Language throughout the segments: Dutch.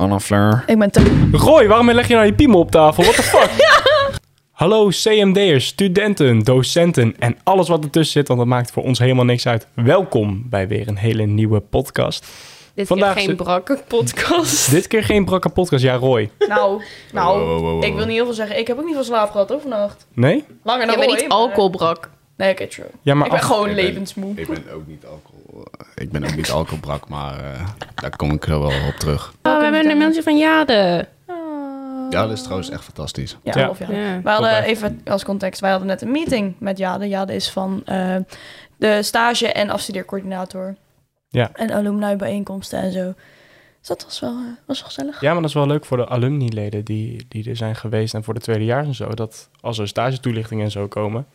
Anna Fleur. Ik ben te... Roy, waarom leg je nou je piemel op tafel? What the fuck? Hallo CMD'ers, studenten, docenten en alles wat ertussen zit, want dat maakt voor ons helemaal niks uit. Welkom bij weer een hele nieuwe podcast. Dit Vandaag keer geen zit- brakke podcast. Dit keer geen brakke podcast, ja Roy. Nou, nou, Wow, wow, wow, wow. ik wil niet heel veel zeggen. Ik heb ook niet veel slaap gehad hoor vannacht. Nee? Langer Ja, dan maar Roy, niet alcoholbrak. Nee, oké, true. Ja, maar ik ben af- gewoon Ik ben- levensmoe. Ik ben ook niet alcohol. Ik ben ook niet alcoholbrak, maar eh, daar kom ik er wel op terug. Oh, we hebben een mailtje van Jade. Ja, dat is trouwens echt fantastisch. Ja, Ja. of ja. Ja. Wij hadden even als context, wij hadden net een meeting met Jade. Jade is van eh, de stage- en afstudeercoördinator. Ja. En alumni bijeenkomsten en zo. Dus dat was wel, eh, was wel gezellig. Ja, maar dat is wel leuk voor de alumni-leden die, die er zijn geweest en voor de tweedejaars en zo. Dat als er stagetoelichtingen en zo komen.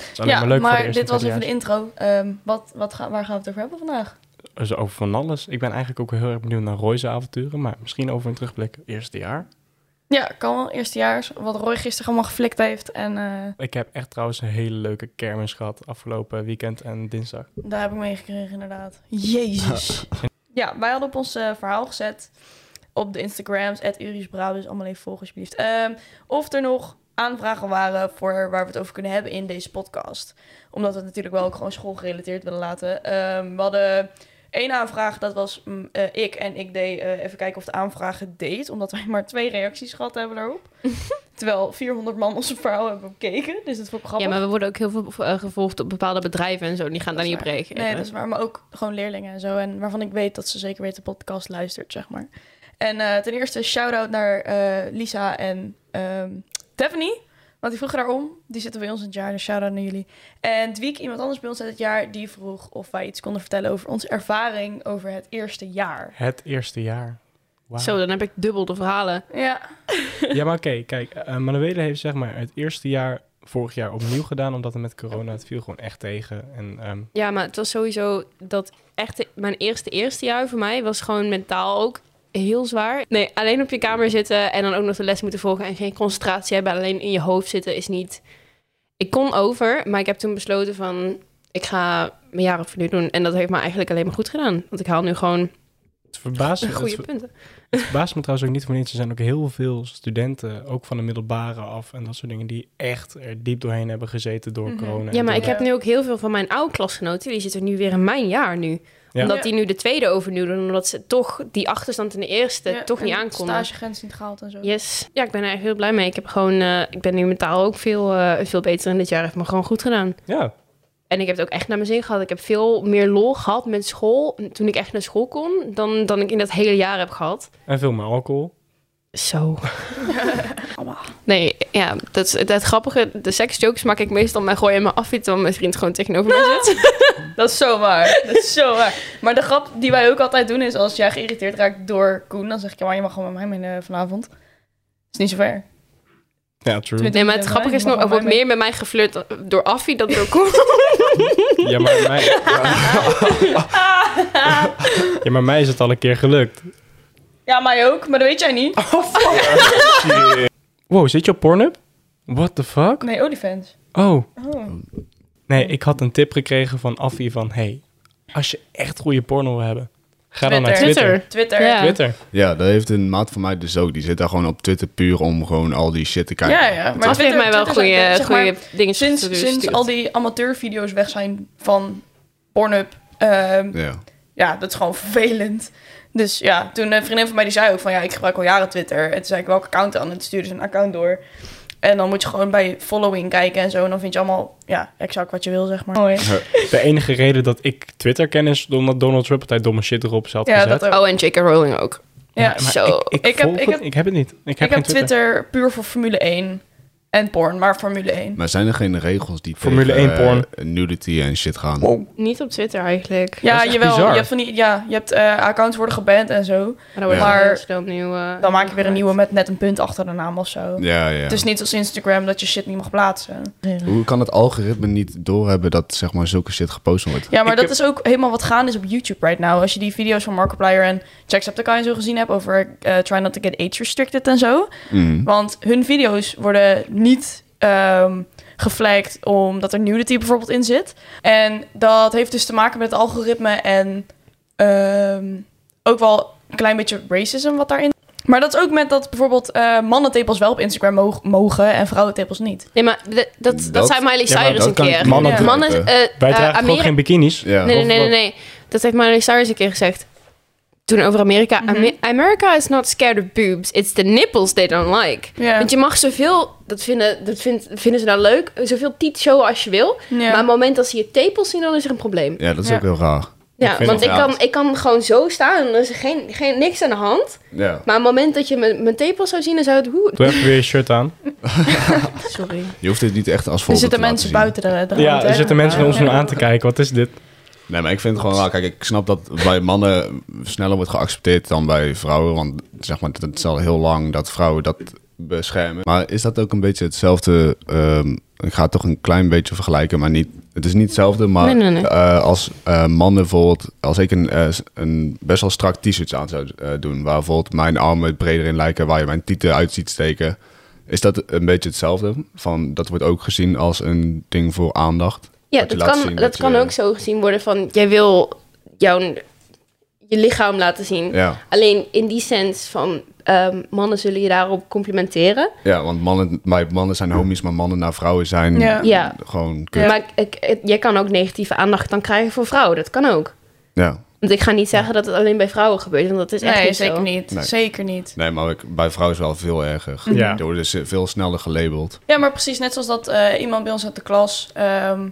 Is ja, maar leuk voor dit was en even de intro. Ehm, wat, wat ga, waar gaan we het over hebben vandaag? Dus over van alles. Ik ben eigenlijk ook heel erg benieuwd naar Roy's avonturen, maar misschien over een terugblik eerste jaar. Ja, kan wel. Eerstejaars. Wat Roy gisteren allemaal geflikt heeft. En eh, Ik heb echt trouwens een hele leuke kermis gehad afgelopen weekend en dinsdag. daar heb ik meegekregen inderdaad. Jezus. ja, wij hadden op ons eh, verhaal gezet. Op de Instagrams, @urisbrabus, dus allemaal even volgen alsjeblieft. Ehm, of er nog aanvragen waren voor waar we het over kunnen hebben in deze podcast. Omdat we het natuurlijk wel ook gewoon schoolgerelateerd willen laten. Ehm, we hadden één aanvraag, dat was mm, eh, ik. En ik deed eh, even kijken of de aanvraag het deed. Omdat wij maar twee reacties gehad hebben daarop. Terwijl 400 man ons verhaal hebben bekeken. Dus dat vond ik grappig. Ja, maar we worden ook heel veel eh, gevolgd op bepaalde bedrijven en zo. Die gaan daar niet op reageren. Nee, dat is waar. Maar ook gewoon leerlingen en zo. En waarvan ik weet dat ze zeker weten de podcast luistert, zeg maar. En ten eerste shout-out naar Lisa en ehm Stephanie. Want die vroegen daarom. Die zitten bij ons in het jaar, dus shout-out naar jullie. En Dwiek, iemand anders bij ons uit het jaar, die vroeg of wij iets konden vertellen over onze ervaring over het eerste jaar. Het eerste jaar. Wauw. Zo, dan heb ik dubbel de verhalen. Ja, Ja, maar oké, kijk. Uh, Manuele heeft zeg maar het eerste jaar vorig jaar opnieuw gedaan, omdat het met corona, het viel gewoon echt tegen. En ehm, Ja, maar het was sowieso dat echt mijn eerste eerste jaar voor mij was gewoon mentaal ook heel zwaar. Nee, alleen op je kamer zitten en dan ook nog de les moeten volgen en geen concentratie hebben, alleen in je hoofd zitten is niet. Ik kon over, maar ik heb toen besloten van ik ga mijn jaaropnieuw doen en dat heeft me eigenlijk alleen maar goed gedaan, want ik haal nu gewoon het verbaast me, goede het, punten. het verbaast me trouwens ook niet voor niets. Er zijn ook heel veel studenten, ook van de middelbare af en dat soort dingen, die echt er diep doorheen hebben gezeten door Mhm. corona. Ja, maar ik heb nu ook heel veel van mijn oude klasgenoten, die zitten nu weer in mijn jaar nu. Ja. Omdat Ja. die nu de tweede overnieuw doen, omdat ze toch die achterstand in de eerste Ja, toch en niet de aankonden. Stagegrens niet gehaald en zo. Yes. Ja, ik ben er echt heel blij mee. Ik heb gewoon, eh, ik ben nu mentaal ook veel, eh, veel beter in dit jaar. Heeft me gewoon goed gedaan. Ja, En ik heb het ook echt naar mijn zin gehad. Ik heb veel meer lol gehad met school toen ik echt naar school kon, dan, dan ik in dat hele jaar heb gehad. en veel meer alcohol. Zo. Nee, ja, dat is het, grappige. De seksjokes maak ik meestal maar gooi in mijn affiet, terwijl mijn vriend gewoon tegenover mij zit. Dat is zo waar. Dat is zo waar. Maar de grap die wij ook altijd doen is als jij geïrriteerd raakt door Koen, dan zeg ik ja, maar je mag gewoon met mij mee eh, vanavond. is niet zo ver. Ja, true. Nee, maar het Ja, grappige is nog, er wordt meer met mij geflirt door Affie dan door Koen. Ja, maar mij... ja, maar mij is het al een keer gelukt. Ja, mij ook, maar dat weet jij niet. Wow, zit je op Pornhub? What the fuck? Nee, OnlyFans. Oh. Oh. Nee, ik had een tip gekregen van Affie van... Hey, als je echt goede porno wil hebben, ga dan naar Twitter. Twitter. Twitter. Ja. Twitter. Ja, dat heeft een maat van mij dus ook. Die zit daar gewoon op Twitter puur om gewoon al die shit te kijken. Ja, ja. Maar Affie heeft mij wel goede, goede dingen Sinds, sinds al die amateurvideo's weg zijn van Pornhub, ehm, Ja. ja, dat is gewoon vervelend. Dus ja, toen een vriendin van mij die zei ook van ja, ik gebruik al jaren Twitter. En toen zei ik welke account dan? En toen stuurde ze een account door. En dan moet je gewoon bij following kijken en zo. En dan vind je allemaal, ja, exact wat je wil, zeg maar. Mooi. De enige reden dat ik Twitter ken is omdat Donald Trump altijd domme shit erop zat Ja, gezet. dat ook. Oh, en J.K. Rowling ook. Ja, zo. Ik, ik, Ik heb- volg ik het- heb- ik heb het niet. Ik heb, ik heb geen Twitter. Twitter puur voor Formule 1 en porn, maar Formule 1. Maar zijn er geen regels die Formule tegen, 1 porn. eh, nudity en shit gaan? Niet op Twitter eigenlijk. Ja, jawel. bizar. Je hebt, van die, ja, je hebt eh, accounts worden geband en zo. Maar dan Maar- eh, Dan maak je weer een nieuwe met net een punt achter de naam of zo. Ja, ja. Het is niet als Instagram dat je shit niet mag plaatsen. Hoe kan het algoritme niet doorhebben dat zeg maar zulke shit gepost wordt? Ja, maar Ik dat heb- is ook helemaal wat gaan is op YouTube right now. Als je die video's van Markiplier en Jacksepticeye en zo gezien hebt over eh, try not to get age restricted en zo. Mm. Want hun video's worden niet ehm geflagd omdat er nudity bijvoorbeeld in zit. En dat heeft dus te maken met het algoritme en ehm, ook wel een klein beetje racism wat daarin Maar dat is ook met dat bijvoorbeeld eh mannentepels wel op Instagram mog- mogen en vrouwentepels niet. Nee, maar dat, dat, Dat- zei Miley Ja, maar Cyrus dat een kan keer. mannen Ja. Mannen, eh, Wij eh, dragen gewoon Ameri- geen bikinis. Ja. Nee, nee, nee, nee, nee. Dat heeft Miley Cyrus een keer gezegd. Toen over Amerika. Ame- America is not scared of boobs. It's the nipples they don't like. Ja. Want je mag zoveel, dat vinden, dat vindt, vinden ze nou leuk, zoveel tiet showen als je wil. Maar op het moment dat ze je tepels zien, dan is er een probleem. Ja, dat is Ja. ook heel raar. Ja, want ik kan, ik kan gewoon zo staan en er is er geen, geen, niks aan de hand. Ja. Maar op het moment dat je mijn, mijn tepels zou zien, dan zou het... Hoe, Doe even weer je shirt aan. sorry. Je hoeft dit niet echt als er voorbeeld zitten te laten mensen zien. buiten de, de Ja, er zitten mensen naar ons nu aan te kijken. Wat is dit? Nee, maar ik vind het gewoon raar. Kijk, ik snap dat bij mannen sneller wordt geaccepteerd dan bij vrouwen. Want zeg maar, het is al heel lang dat vrouwen dat beschermen. Maar is dat ook een beetje hetzelfde? ehm, ik ga het toch een klein beetje vergelijken, maar niet. Het is niet hetzelfde, maar Nee, nee, nee. eh, als eh, mannen bijvoorbeeld, als ik een, eh, een best wel strak t-shirt aan zou doen, waar bijvoorbeeld mijn armen breder in lijken, waar je mijn tieten uit ziet steken, is dat een beetje hetzelfde? Van dat wordt ook gezien als een ding voor aandacht. Ja, dat kan, dat dat kan je- ook zo gezien worden van... Jij wil jouw, je lichaam laten zien. Ja. Alleen in die sens van... ehm, mannen zullen je daarop complimenteren. Ja, want mannen, mannen zijn homies, maar mannen naar vrouwen zijn Ja. Ja. gewoon kut. Ja. Maar ik, ik- jij kan ook negatieve aandacht dan krijgen voor vrouwen. Dat kan ook. Ja. Want ik ga niet zeggen dat het alleen bij vrouwen gebeurt. Want dat is echt Nee, niet zeker zo. niet. Nee. Zeker niet. Nee, maar ik- bij vrouwen is het wel veel erger. Ja. Worden ze veel sneller gelabeld. Ja, maar precies net zoals dat eh, iemand bij ons uit de klas... ehm,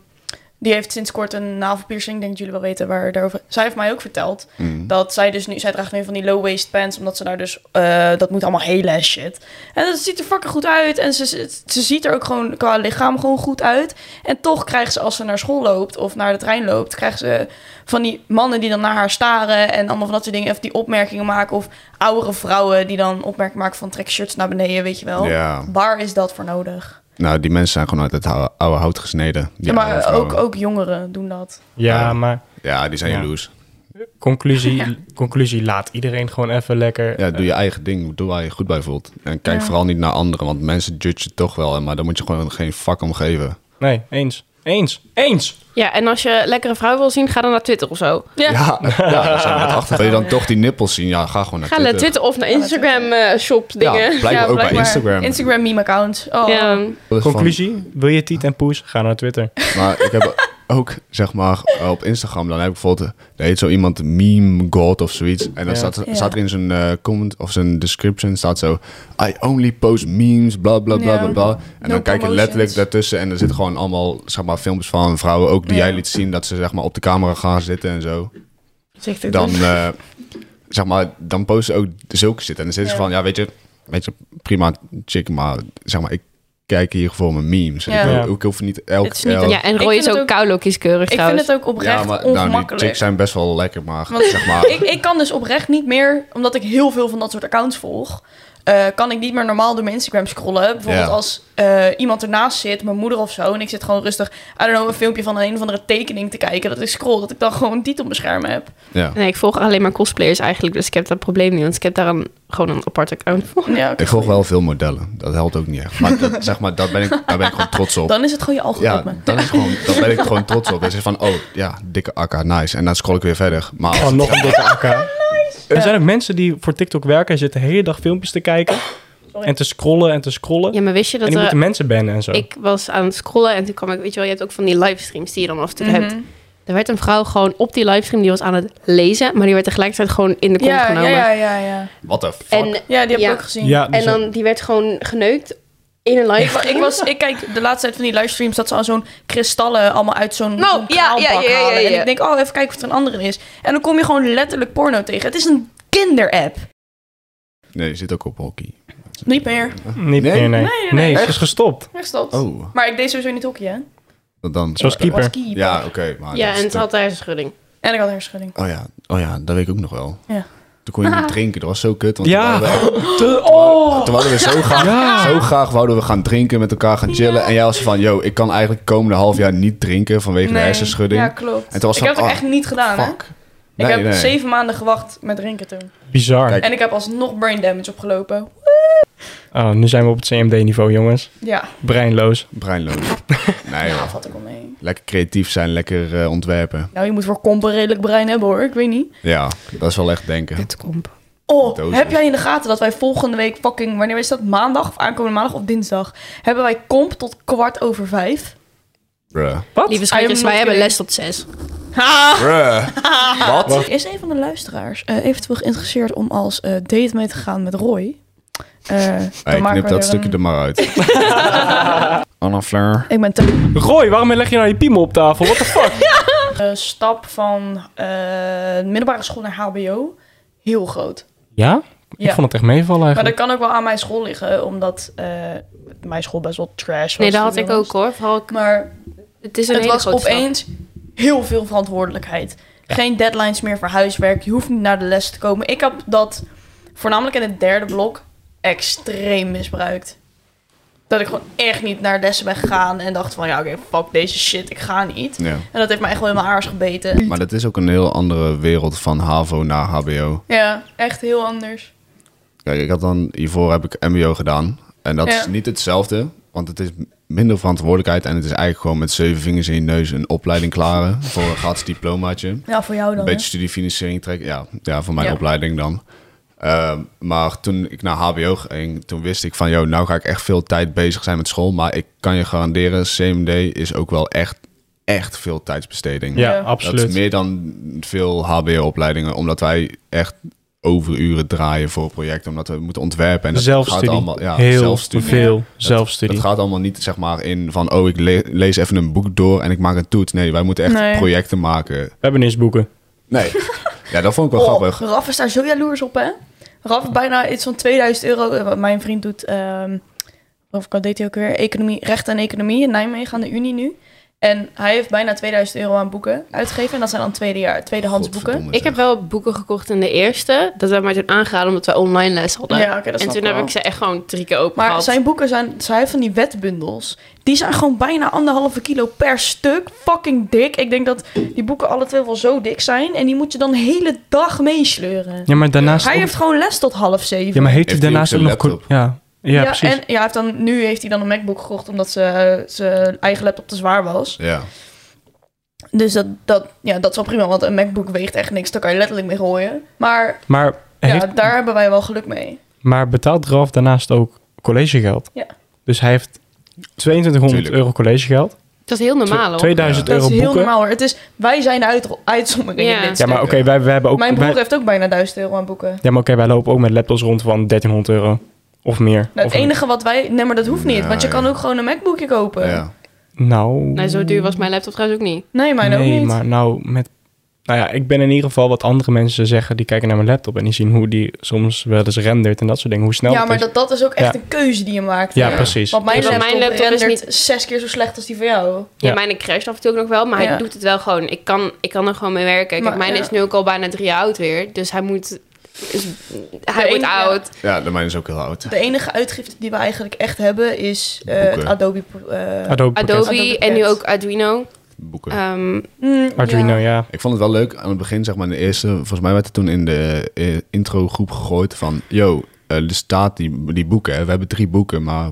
die heeft sinds kort een navelpiercing. Ik denk dat jullie wel weten waar daarover... Zij heeft mij ook verteld Mm. dat zij dus nu... Zij draagt nu van die low-waist pants, omdat ze daar dus... eh, dat moet allemaal hele ass shit. En dat ziet er fucking goed uit. En ze, ze, ziet er ook gewoon qua lichaam gewoon goed uit. En toch krijgt ze, als ze naar school loopt of naar de trein loopt... krijgt ze van die mannen die dan naar haar staren... en allemaal van dat soort dingen. Of die opmerkingen maken. Of oudere vrouwen die dan opmerkingen maken van... trek shirts naar beneden, weet je wel. Waar is dat voor nodig? Nou die mensen zijn gewoon uit het oude hout gesneden. Die Ja, maar ook, ook jongeren doen dat. Ja, Ja. maar Ja, die zijn Ja. jaloers. conclusie, conclusie, laat iedereen gewoon even lekker... Ja, doe je eigen ding. Doe waar je goed bij voelt. En kijk Ja. vooral niet naar anderen, want mensen judgen toch wel. Maar daar moet je gewoon geen fuck om geven. Nee, eens. Eens. Eens! Ja, en als je lekkere vrouw wil zien, ga dan naar Twitter of zo. Ja. Ja, ja zijn we achter. Wil je dan toch die nippels zien? Ja, ga gewoon naar Ga naar Twitter. Twitter of naar Instagram eh, shop Ja, dingen. blijkbaar ook bij Instagram. Instagram meme account. Oh. Ja. Conclusie, wil je tiet en poes? Ga naar Twitter. Maar ik heb ook, zeg maar, op Instagram, dan heb ik bijvoorbeeld, er heet zo iemand meme god of zoiets. En dan Ja. staat, er in zijn eh, comment of zijn description, staat zo, I only post memes, bla bla bla Ja. bla bla. En No dan kijk je letterlijk daartussen en er zitten gewoon allemaal, zeg maar, filmpjes van vrouwen ook die Ja. jij liet zien, dat ze zeg maar op de camera gaan zitten en zo. Zegt het Dan, dus. eh, zeg maar, dan posten ze ook zulke shit. En dan zitten ze Ja. van, ja, weet je, weet je, prima chick, maar zeg maar, ik kijk hier voor mijn memes. Ja. Ik, wil- Ja. ik hoef niet elk... Het is niet elk- ja, en Ik Roy vind is het ook koulo kieskeurig Ik vind het ook oprecht Ja, maar nou, die ongemakkelijk. chicks zijn best wel lekker, maar Want zeg maar... ik, ik kan dus oprecht niet meer, omdat ik heel veel van dat soort accounts volg, eh, kan ik niet meer normaal door mijn Instagram scrollen. Bijvoorbeeld Ja. als eh, iemand ernaast zit, mijn moeder of zo, en ik zit gewoon rustig, I don't know, een filmpje van een of andere tekening te kijken, dat ik scroll, dat ik dan gewoon een titel op mijn scherm heb. ja. Nee, ik volg alleen maar cosplayers eigenlijk, dus ik heb dat probleem niet. Want ik heb daar een, gewoon een apart account voor. Ja, Ik volg wel veel modellen. Dat helpt ook niet echt. Maar dat, zeg maar, dat ben ik, daar ben ik gewoon trots op. Dan is het gewoon je Ja, algoritme. dan, is gewoon, dan ben ik gewoon trots op. Dan is het van, oh ja, dikke akka, nice. En dan scroll ik weer verder. Maar Oh, nog een dikke AK. Er zijn ook mensen die voor TikTok werken en zitten de hele dag filmpjes te kijken. Sorry. En te scrollen en te scrollen. Ja, maar wist je en dat die er... moeten mensen bannen en zo. Ik was aan het scrollen en toen kwam ik... Weet je wel, je hebt ook van die livestreams die je dan af en toe hebt. Mhm. Er werd een vrouw gewoon op die livestream, die was aan het lezen. Maar die werd tegelijkertijd gewoon in de kont Ja, ja, genomen. ja, ja, ja. what the fuck? En, Ja, die heb ik Ja. ook gezien. ja, en zijn- dan, die werd gewoon geneukt in een Ik, wa- livestream. ik, was, ik kijk de laatste tijd van die livestreams dat ze al zo'n kristallen allemaal uit zo'n zo'n ja, ja, ja, ja, halen. ja. En ik denk, oh, even kijken of er een andere is. En dan kom je gewoon letterlijk porno tegen. Het is een kinderapp. Nee, je zit ook op hockey. Niet meer. Niet Nee? meer, nee. Nee, Nee, nee, nee. ze is gestopt. Ja, stopt. Oh, Maar ik deed sowieso niet hockey, hè? dan? Zoals keeper. keeper. Ja, oké. maar ja, en het had daar een schudding. En ik had hersenschudding. Oh ja, oh ja, dat weet ik ook nog wel. Ja. Toen kon je niet drinken. Dat was zo kut. Want Ja. toen wouden we, Te- oh! toen wouden we zo graag, Ja. zo graag wouden we gaan drinken, met elkaar gaan chillen. En jij was van, yo, ik kan eigenlijk de komende half jaar niet drinken vanwege de hersenschudding. Ja, klopt. En toen was ik van, heb het ook oh, echt niet gedaan, hè? Ik Nee, heb nee. zeven maanden gewacht met drinken toen. Bizar. Kijk. En ik heb alsnog brain damage opgelopen. Oh, nu zijn we op het CMD-niveau, jongens. Ja, Breinloos. Breinloos. Nee, ja wel mee. Lekker creatief zijn, lekker eh, ontwerpen. Nou, je moet voor kompen redelijk brein hebben, hoor. Ik weet niet. Ja, dat is wel echt denken. Kutkomp. Oh, Dozen. heb jij in de gaten dat wij volgende week fucking... Wanneer is dat? Maandag of aankomende maandag of dinsdag? Hebben wij comp tot kwart over vijf? Bruh. Wat? Lieve schatjes, wij hebben les tot zes. Ha! Bruh. Wat? Is een van de luisteraars eh, eventueel geïnteresseerd om als eh, date mee te gaan met Roy? Eh, dan Hey, maken knip dat stukje er maar uit. Anna Fleur. Ik ben te... Roy, waarom leg je nou je piemel op tafel? What the fuck? eh, stap van eh, middelbare school naar HBO heel groot. Ja? Ik Ja. vond het echt meevallen Maar dat eigenlijk. kan ook wel aan mijn school liggen, omdat eh, mijn school best wel trash was. Nee, dat had ik ook hoor. Vooral, Maar het is een het hele was grote stap. opeens heel veel verantwoordelijkheid. Geen deadlines meer voor huiswerk. Je hoeft niet naar de les te komen. Ik heb dat voornamelijk in het derde blok extreem misbruikt. Dat ik gewoon echt niet naar lessen ben gegaan en dacht van ja, oké, fuck deze shit, ik ga niet. Ja. En dat heeft me echt wel in mijn aars gebeten. Maar dat is ook een heel andere wereld van HAVO naar HBO. Ja, echt heel anders. Kijk, ik had dan hiervoor heb ik MBO gedaan. En dat Ja. is niet hetzelfde, want het is minder verantwoordelijkheid. En het is eigenlijk gewoon met zeven vingers in je neus een opleiding klaren voor een gratis diplomaatje. Ja, voor jou dan. Een hè? beetje studiefinanciering trekken. Ja, ja voor mijn Ja. opleiding dan. Ehm, maar toen ik naar HBO ging, toen wist ik van... joh, nou ga ik echt veel tijd bezig zijn met school. Maar ik kan je garanderen, CMD is ook wel echt, echt veel tijdsbesteding. Ja, Ja. Dat absoluut. is meer dan veel HBO-opleidingen. Omdat wij echt overuren draaien voor projecten. Omdat we moeten ontwerpen. En dat Zelfstudie. gaat allemaal... Ja, Heel zelfstudie. veel Dat- zelfstudie. Het gaat allemaal niet zeg maar in van... oh, ik le- lees even een boek door en ik maak een toets. Nee, wij moeten echt Nee. projecten maken. We hebben eens boeken. Nee. Ja, dat vond ik wel Oh, grappig. Raf is daar zo jaloers op, hè? Raf bijna iets van 2000 euro. eh, Wat mijn vriend doet, ehm of wat deed hij ook weer? Economie, recht en economie in Nijmegen aan de Unie nu. En hij heeft bijna 2000 euro aan boeken uitgegeven. En dat zijn dan tweede jaar, tweedehands boeken. Ik heb wel boeken gekocht in de eerste. Dat hebben wij toen aangeraden omdat wij online les hadden. Ja, oké, dat en toen heb wel. ik ze echt gewoon drie keer open Maar gehad. zijn boeken zijn, zij heeft van die wetbundels. Die zijn gewoon bijna anderhalve kilo per stuk. Fucking dik. Ik denk dat die boeken alle twee wel zo dik zijn. En die moet je dan de hele dag meesleuren. Ja, maar daarnaast... Hij heeft gewoon les tot half zeven. Ja, maar heeft hij Heeft hij daarnaast ook ook nog... Ja, ja, precies. En ja, hij heeft dan, nu heeft hij dan een MacBook gekocht omdat ze- zijn eigen laptop te zwaar was. Ja. Dus dat, dat, ja, dat is wel prima, want een MacBook weegt echt niks. Daar kan je letterlijk mee gooien. Maar Maar, ja, heeft, daar hebben wij wel geluk mee. maar betaalt Ralf daarnaast ook collegegeld? Ja. Dus hij heeft 2200 Tuurlijk. euro collegegeld. Dat is heel normaal hoor. 2000 Dat is euro heel boeken. normaal hoor. Het is, wij zijn de uit, uitzondering Ja. in dit Ja, maar oké, wij, wij hebben ook... Mijn broer wij- heeft ook bijna 1000 euro aan boeken. ja, maar oké, wij lopen ook met laptops rond van 1300 euro. Of meer. Nou, Of het enige wat wij... Nee, maar dat hoeft niet. Want je Nee. kan ook gewoon een MacBookje kopen. ja. Nou... Nee, zo duur was mijn laptop trouwens ook niet. Nee, mijn ook nee, niet. maar nou met... Nou ja, ik ben in ieder geval wat andere mensen zeggen... die kijken naar mijn laptop en die zien hoe die soms wel eens rendert en dat soort dingen. Hoe snel ja, maar dat, dat is ook echt Ja. een keuze die je maakt. Ja, precies. Want mijn laptop, mijn laptop is niet- zes keer zo slecht als die van jou. Ja, Ja. mijn crasht af en toe ook nog wel, maar Ja. hij doet het wel gewoon. Ik kan, ik kan er gewoon mee werken. Kijk, Maar, mijn ja. is nu ook al bijna drie jaar oud weer. Dus hij moet... is- hij De wordt ene- oud. ja, de mijne is ook heel oud. De enige uitgifte die we eigenlijk echt hebben is eh, het Adobe. eh, Adobe. Adobe, Adobe en nu ook Arduino. Boeken. Ehm, mm, Arduino, ja. ja. Ik vond het wel leuk aan het begin, zeg maar, in de eerste... Volgens mij werd het toen in de eh, intro-groep gegooid van... Yo, eh, er staat die, die boeken, hè. we hebben drie boeken, maar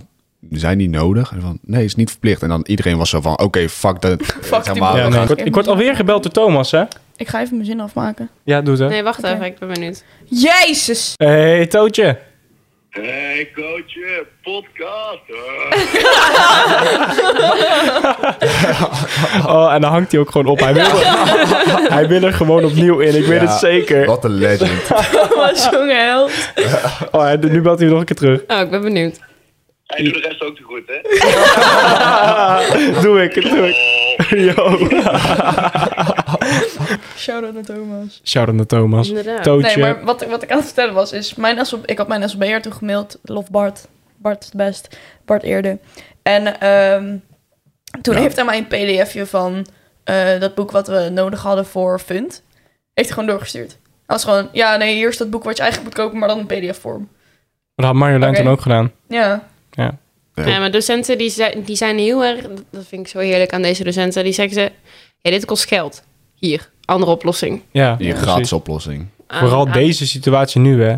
zijn die nodig? En van, nee, is niet verplicht. En dan iedereen was zo van, oké, fuck dat. Fuck zeg die maar, boeken. ja we nee, gaan- ik, word, ik word alweer gebeld door Thomas, hè? Ik ga even mijn zin afmaken. Ja, doe het. nee, wacht even. Ik ben benieuwd. Jezus! Hey, Tootje. Hey coach, podcast. Oh, en dan hangt hij ook gewoon op. Hij wil, er, hij wil er gewoon opnieuw in, ik weet Ja. het zeker. Wat een legend. Wat zo'n held. Oh, hij- nu belt hij nog een keer terug. Oh, ik ben benieuwd. Hij doet de rest ook te goed, hè? doe ik, doe ik. Yo. Shout-out naar Thomas. Shout-out naar Thomas. Inderdaad. Tootje. Nee, maar wat, wat ik aan het vertellen was, is... Mijn SLB, ik had mijn SLB'er toen gemaild. Love Bart. Bart is het best. Bart eerder. En ehm, toen Ja. heeft hij mij een pdfje van eh, dat boek wat we nodig hadden voor Fund. Heeft hij gewoon doorgestuurd. Hij was gewoon, ja nee, hier is dat boek wat je eigenlijk moet kopen, maar dan in pdf-vorm. Dat had Marjolein Oké. toen ook gedaan. Ja. Ja. Ja, maar docenten die zijn, die zijn heel erg... Dat vind ik zo heerlijk aan deze docenten. Die zeggen ze... Ja, dit kost geld. Hier, andere oplossing. Ja, Die precies. gratis oplossing. Aan- Vooral aan- deze situatie nu, hè.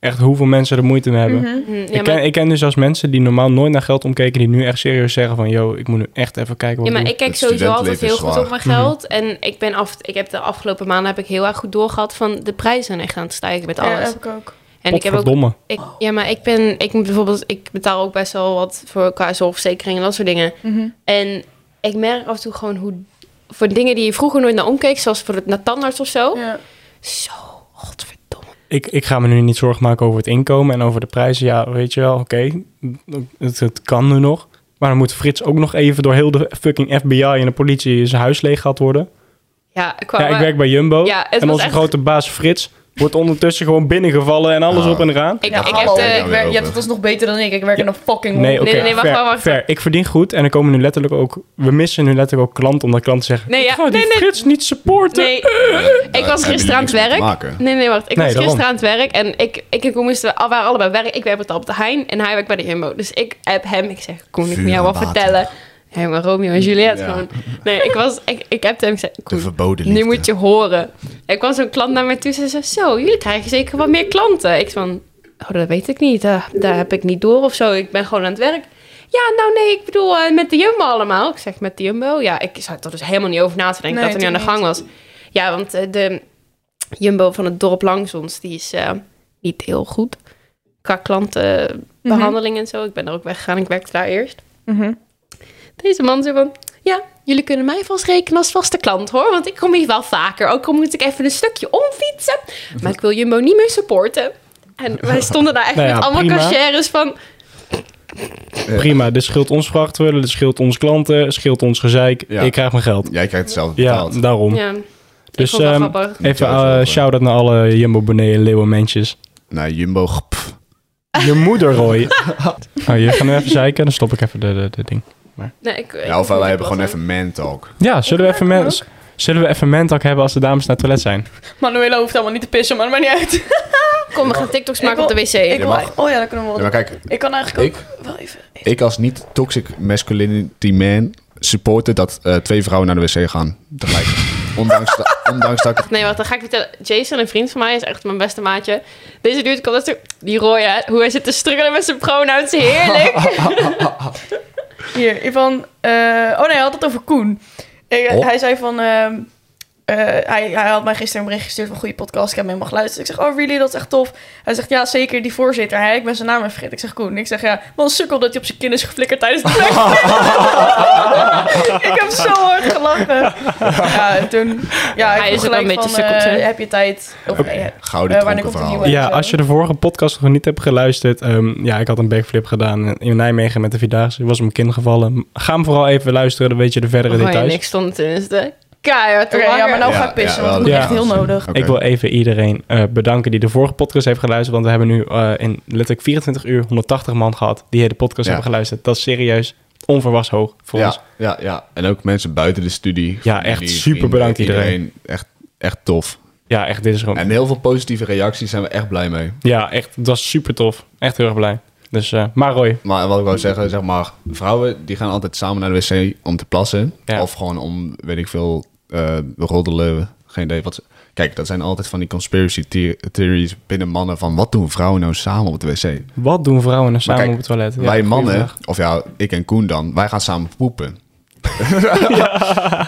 Echt hoeveel mensen er moeite mee hebben. Mhm. Hm, ja, ik, maar, ken, ik ken dus zelfs mensen die normaal nooit naar geld omkeken... die nu echt serieus zeggen van... yo, ik moet nu echt even kijken wat ja, maar ik ik kijk sowieso altijd heel goed op mijn geld. En ik ben af... Ik heb de afgelopen maanden heb ik heel erg goed doorgehad van... De prijzen zijn echt aan het stijgen met Ja, alles. heb ik ook. En ik heb ook ik, ja, maar ik ben, ik moet bijvoorbeeld, ik betaal ook best wel wat voor qua zorgverzekering en dat soort dingen. Mhm. En ik merk af en toe gewoon hoe, voor dingen die je vroeger nooit naar omkeek, zoals voor het naar tandarts of zo, Ja. zo, godverdomme. Ik, ik ga me nu niet zorgen maken over het inkomen en over de prijzen. Ja, weet je wel, oké. Het, het kan nu nog. Maar dan moet Frits ook nog even door heel de fucking FBI en de politie zijn huis leeg gehad worden. Ja, qua, Ja, ik werk bij Jumbo. Ja, het en onze echt- grote baas Frits wordt ondertussen gewoon binnengevallen en alles Ah. op en eraan. ik, Ja, ik heb de, ik werk, hebt het alsnog beter dan ik. Ik werk in een fucking Nee, nee, nee, wacht, fair, wacht, wacht. fair. Ik verdien goed en er komen nu letterlijk ook... We missen nu letterlijk ook klanten, omdat klanten zeggen... Nee, ja, ik ga die nee. Frits niet supporten. nee, ik was gisteren aan het werk. Nee, nee, wacht. Ik Nee, was daarom. gisteren aan het werk en ik, ik en Koen moesten, we waren allebei werk. Ik werk op de Heijn en hij werkt bij de Jumbo. Dus ik heb hem, ik zeg, Koen, ik moet jou wat vertellen. Hé, maar Romeo en Juliet Ja. gewoon. Nee, ik was, ik, ik heb hem gezegd, De verboden nu liefde. moet je horen. Er kwam zo'n klant naar mij toe en zei, zo, jullie krijgen zeker wat meer klanten. Ik van, oh, dat weet ik niet. Daar, daar heb ik niet door of zo. Ik ben gewoon aan het werk. Ja, nou nee, ik bedoel eh, met de Jumbo allemaal. Ik zeg, met de Jumbo? Ja, ik zat er dus helemaal niet over na te denken Nee, dat er niet aan de gang was. Ja, want eh, de Jumbo van het dorp langs ons, die is eh, niet heel goed. Qua klantenbehandeling en zo. Ik ben er ook weggegaan, ik werkte daar eerst. Mhm. Deze man zei van, ja, jullie kunnen mij vast rekenen als vaste klant hoor. Want ik kom hier wel vaker. Ook al moet ik even een stukje omfietsen. Maar ik wil Jumbo niet meer supporten. En wij stonden daar echt Nou ja, met allemaal cashiers van... Prima, dit scheelt ons vrachtwillen, dit scheelt ons klanten, scheelt ons gezeik. Ja. Ik krijg mijn geld. Jij krijgt hetzelfde Ja, betaald. daarom. Ja, Dus ehm, grappig. even uh, ook shout-out naar alle Jumbo beneden leeuwenmensjes. Nee, Jumbo. pff. Je moeder, Roy. oh, je gaat nu even zeiken, dan stop ik even de, de, de ding. Nee, ik, ik Ja, of wij hebben gewoon even man talk. Ja, zullen we even, kan men, zullen we even mentalk hebben als de dames naar het toilet zijn? Manuela hoeft helemaal niet te pissen, maar dat maakt niet uit. Kom, we gaan TikToks maken Ik op de wc. Ik wil, mag. oh ja, dat kunnen we Ja, wel maar doen. kijk, Ik kan eigenlijk ik, ook wel even... ik als niet toxic masculinity man supporten dat eh, twee vrouwen naar de wc gaan tegelijk. ondanks, da- ondanks dat ik... Nee, wacht, dan ga ik vertellen. Jason, een vriend van mij, is echt mijn beste maatje. Deze dude komt net Die Roy, hè, hoe hij zit te struggelen met zijn pronouns. Heerlijk. Hier, Ivan... eh, oh nee, hij had het over Koen. Ik- Oh. Hij zei van... ehm, eh, hij, hij had mij gisteren een bericht gestuurd van goede podcast. Ik heb hem helemaal geluisterd. Ik zeg, oh really, dat is echt tof. Hij zegt, ja zeker, die voorzitter. Hij, ik ben zijn naam even vergeten. Ik zeg, Koen. Ik zeg, ja, wat een sukkel dat hij op zijn kin is geflikkerd tijdens de Ik heb zo hard gelachen. Ja, en toen... Ja, ik Hij is ook een beetje van, eh, heb je tijd? Of, eh, Gouden Eh, wanneer dronken komt de verhaal. nieuwe? Ja, als je de vorige podcast nog niet hebt geluisterd. ehm, ja, ik had een backflip gedaan in Nijmegen met de Vierdaagse. Ik was op mijn kin gevallen. Ga hem vooral even luisteren, dan weet je de verdere Oh, ja, details. niks stond tenminste. Keihard Oké, ja, maar nou Ja, ga ik pissen, ja, want dat is ja. echt heel nodig. Ik wil even iedereen eh, bedanken die de vorige podcast heeft geluisterd. Want we hebben nu eh, in letterlijk 24 uur 180 man gehad die de podcast Ja. hebben geluisterd. Dat is serieus onverwachts hoog voor ja, ons. ja, ja, en ook mensen buiten de studie. Ja, echt super vrienden, bedankt iedereen. Echt, echt tof. Ja, echt, dit is gewoon... En heel veel positieve reacties zijn we echt blij mee. Ja, echt, het was super tof. Echt heel erg blij. Dus, eh, maar Roy, Maar wat ik wou zeggen, zeg maar, vrouwen die gaan altijd samen naar de wc om te plassen. Ja. Of gewoon om, weet ik veel, eh roddelen. Geen idee wat ze... Kijk, dat zijn altijd van die conspiracy the- theories binnen mannen van wat doen vrouwen nou samen op de wc? wat doen vrouwen nou samen kijk, op het toilet? Ja, wij mannen, vraag. of ja, ik en Koen dan, wij gaan samen poepen.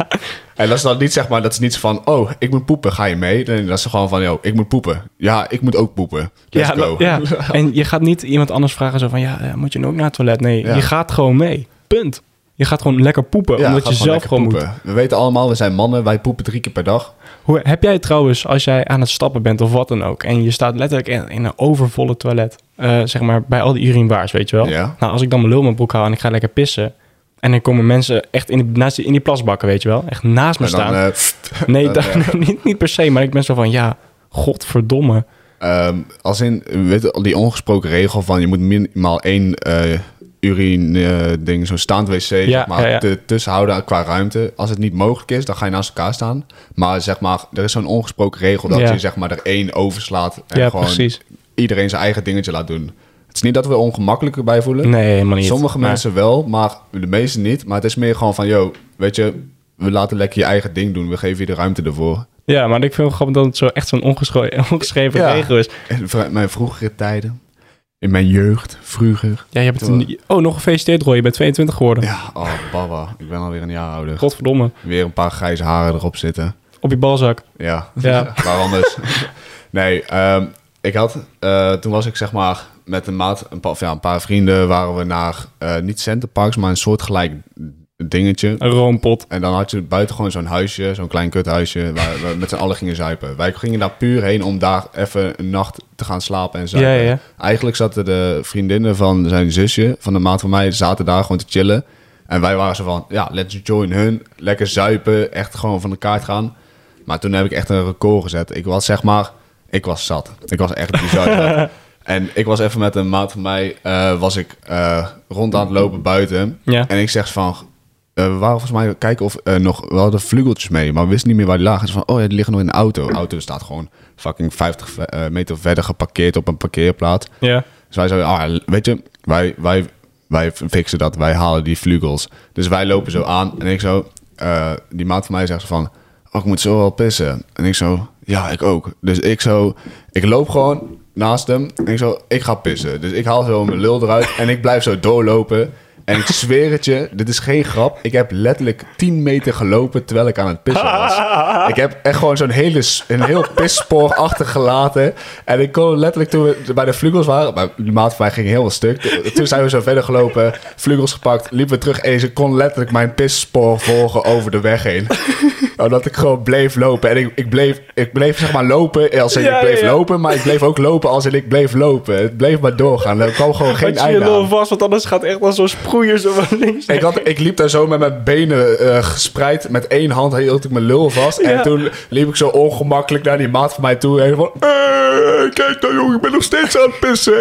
En dat is dan niet zeg maar, dat is niet van, oh, ik moet poepen, ga je mee? Nee, dat is gewoon van, yo, ik moet poepen. Ja, ik moet ook poepen. Let's ja, go. ja, en je gaat niet iemand anders vragen zo van... ja, eh, moet je nu ook naar het toilet? Nee, Ja. je gaat gewoon mee. Punt. Je gaat gewoon lekker poepen, Ja, omdat je zelf gewoon moet. We weten allemaal, we zijn mannen, wij poepen drie keer per dag. Hoe, heb jij trouwens, als jij aan het stappen bent of wat dan ook... en je staat letterlijk in, in een overvolle toilet... eh, zeg maar bij al die urinewaars, weet je wel? Ja. Nou, als ik dan mijn lul in mijn broek hou en ik ga lekker pissen... en dan komen mensen echt in die, naast die, in die plasbakken, weet je wel? Echt naast me dan, staan. eh, nee, dan, dan- eh, niet, niet per se, maar ik ben zo van... ja, godverdomme. Ehm, als in, weet je, die ongesproken regel van je moet minimaal één urine eh, ding, zo'n staand wc, zeg maar, ja, ja. te- tussen houden qua ruimte. Als het niet mogelijk is, dan ga je naast elkaar staan. Maar zeg maar, er is zo'n ongesproken regel dat je zeg maar er één overslaat en gewoon precies. iedereen zijn eigen dingetje laat doen. Het is niet dat we ongemakkelijk erbij voelen. Nee, helemaal niet. Sommige Maar- mensen wel, maar de meeste niet. Maar het is meer gewoon van, yo, weet je, we laten lekker je eigen ding doen. We geven je de ruimte ervoor. Ja, maar ik vind het grappig dat het zo echt zo'n ongeschreven, Ja. regel is. In mijn vroegere tijden, in mijn jeugd, vroeger. Ja, je hebt een- Oh, nog gefeliciteerd Roy, je bent 22 geworden. Ja, oh baba, ik ben alweer een jaar ouder. Godverdomme. Weer een paar grijze haren erop zitten. Op je balzak. Ja, Ja. waar anders? nee, ehm, ik had, eh, toen was ik zeg maar met een maat, een paar, ja, een paar vrienden, waren we naar, eh, niet Centerparks, maar een soortgelijk dingetje. Een roompot. En dan had je buiten gewoon zo'n huisje, zo'n klein kuthuisje, waar we met z'n allen gingen zuipen. Wij gingen daar puur heen om daar even een nacht te gaan slapen en zuipen. Ja, ja, ja. Eigenlijk zaten de vriendinnen van zijn zusje, van de maat van mij, zaten daar gewoon te chillen. En wij waren zo van, ja, let's join hun. Lekker zuipen, echt gewoon van de kaart gaan. Maar toen heb ik echt een record gezet. Ik was zeg maar, ik was zat. Ik was echt bizar. En ik was even met een maat van mij, eh, was ik eh, rond aan het lopen buiten. Ja. En ik zeg van, eh, we waren volgens mij kijken of eh, nog, we hadden vlugeltjes mee, maar we wisten niet meer waar die lagen. Dus van, oh ja, die liggen nog in de auto. De auto staat gewoon fucking 50 ve- eh, meter verder geparkeerd op een parkeerplaats. Ja. Dus wij zeiden, ah, weet je, wij, wij, wij fixen dat, wij halen die vlugels. Dus wij lopen zo aan en ik zo, die maat van mij zegt van, oh, ik moet zo wel pissen. En ik zo, ja, ik ook. Dus ik zo, ik loop gewoon naast hem en ik zo, ik ga pissen. Dus ik haal zo mijn lul eruit en ik blijf zo doorlopen. En ik zweer het je, dit is geen grap. Ik heb letterlijk 10 meter gelopen terwijl ik aan het pissen was. Ik heb echt gewoon zo'n hele, een heel pisspoor achtergelaten. En ik kon letterlijk toen we bij de vlugels waren... Maar die maat van mij ging heel stuk. Toen zijn we zo verder gelopen, vlugels gepakt, liepen we terug. En ze kon letterlijk mijn pisspoor volgen over de weg heen. Omdat ik gewoon bleef lopen. En ik, ik, bleef, ik bleef zeg maar lopen als in Ja, ik bleef ja, ja. lopen. Maar ik bleef ook lopen als in ik bleef lopen. Het bleef maar doorgaan. Er kwam gewoon geen Had je je einde lul aan. vast, want anders gaat echt wel zo'n sproeier zo van links. Ik, had, ik liep daar zo met mijn benen eh, gespreid. Met één hand hield ik mijn lul vast. En toen liep ik zo ongemakkelijk naar die maat van mij toe. En van... "Eh, kijk nou jongen, ik ben nog steeds aan het pissen.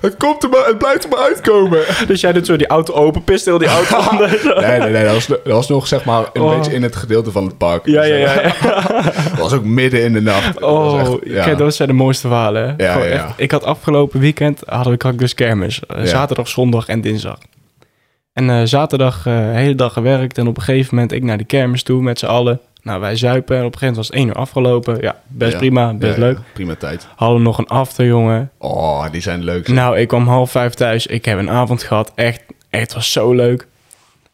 Het, komt er maar, het blijft er maar uitkomen. Dus jij doet zo die auto open, pist heel die auto. Nee, nee, nee. Dat was, dat was nog zeg maar een Oh. beetje in het gedeelte van het park. Ja, ja, ja. ja. Dat was ook midden in de nacht. Dat Oh, echt- ja. kijk, dat zijn de mooiste verhalen. hè? Ja, echt. Ik had afgelopen weekend, hadden we had dus kermis. Eh. Zaterdag, zondag en dinsdag. En eh, zaterdag eh, de hele dag gewerkt. En op een gegeven moment ik naar de kermis toe met z'n allen. Nou, wij zuipen. En op een gegeven moment was het één uur afgelopen. Ja, best Ja. prima, best Ja, ja. leuk. Prima tijd. Hadden we nog een after, jongen. Oh, die zijn leuk. zeg. Nou, ik kwam half vijf thuis. Ik heb een avond gehad. Echt, echt het was zo leuk.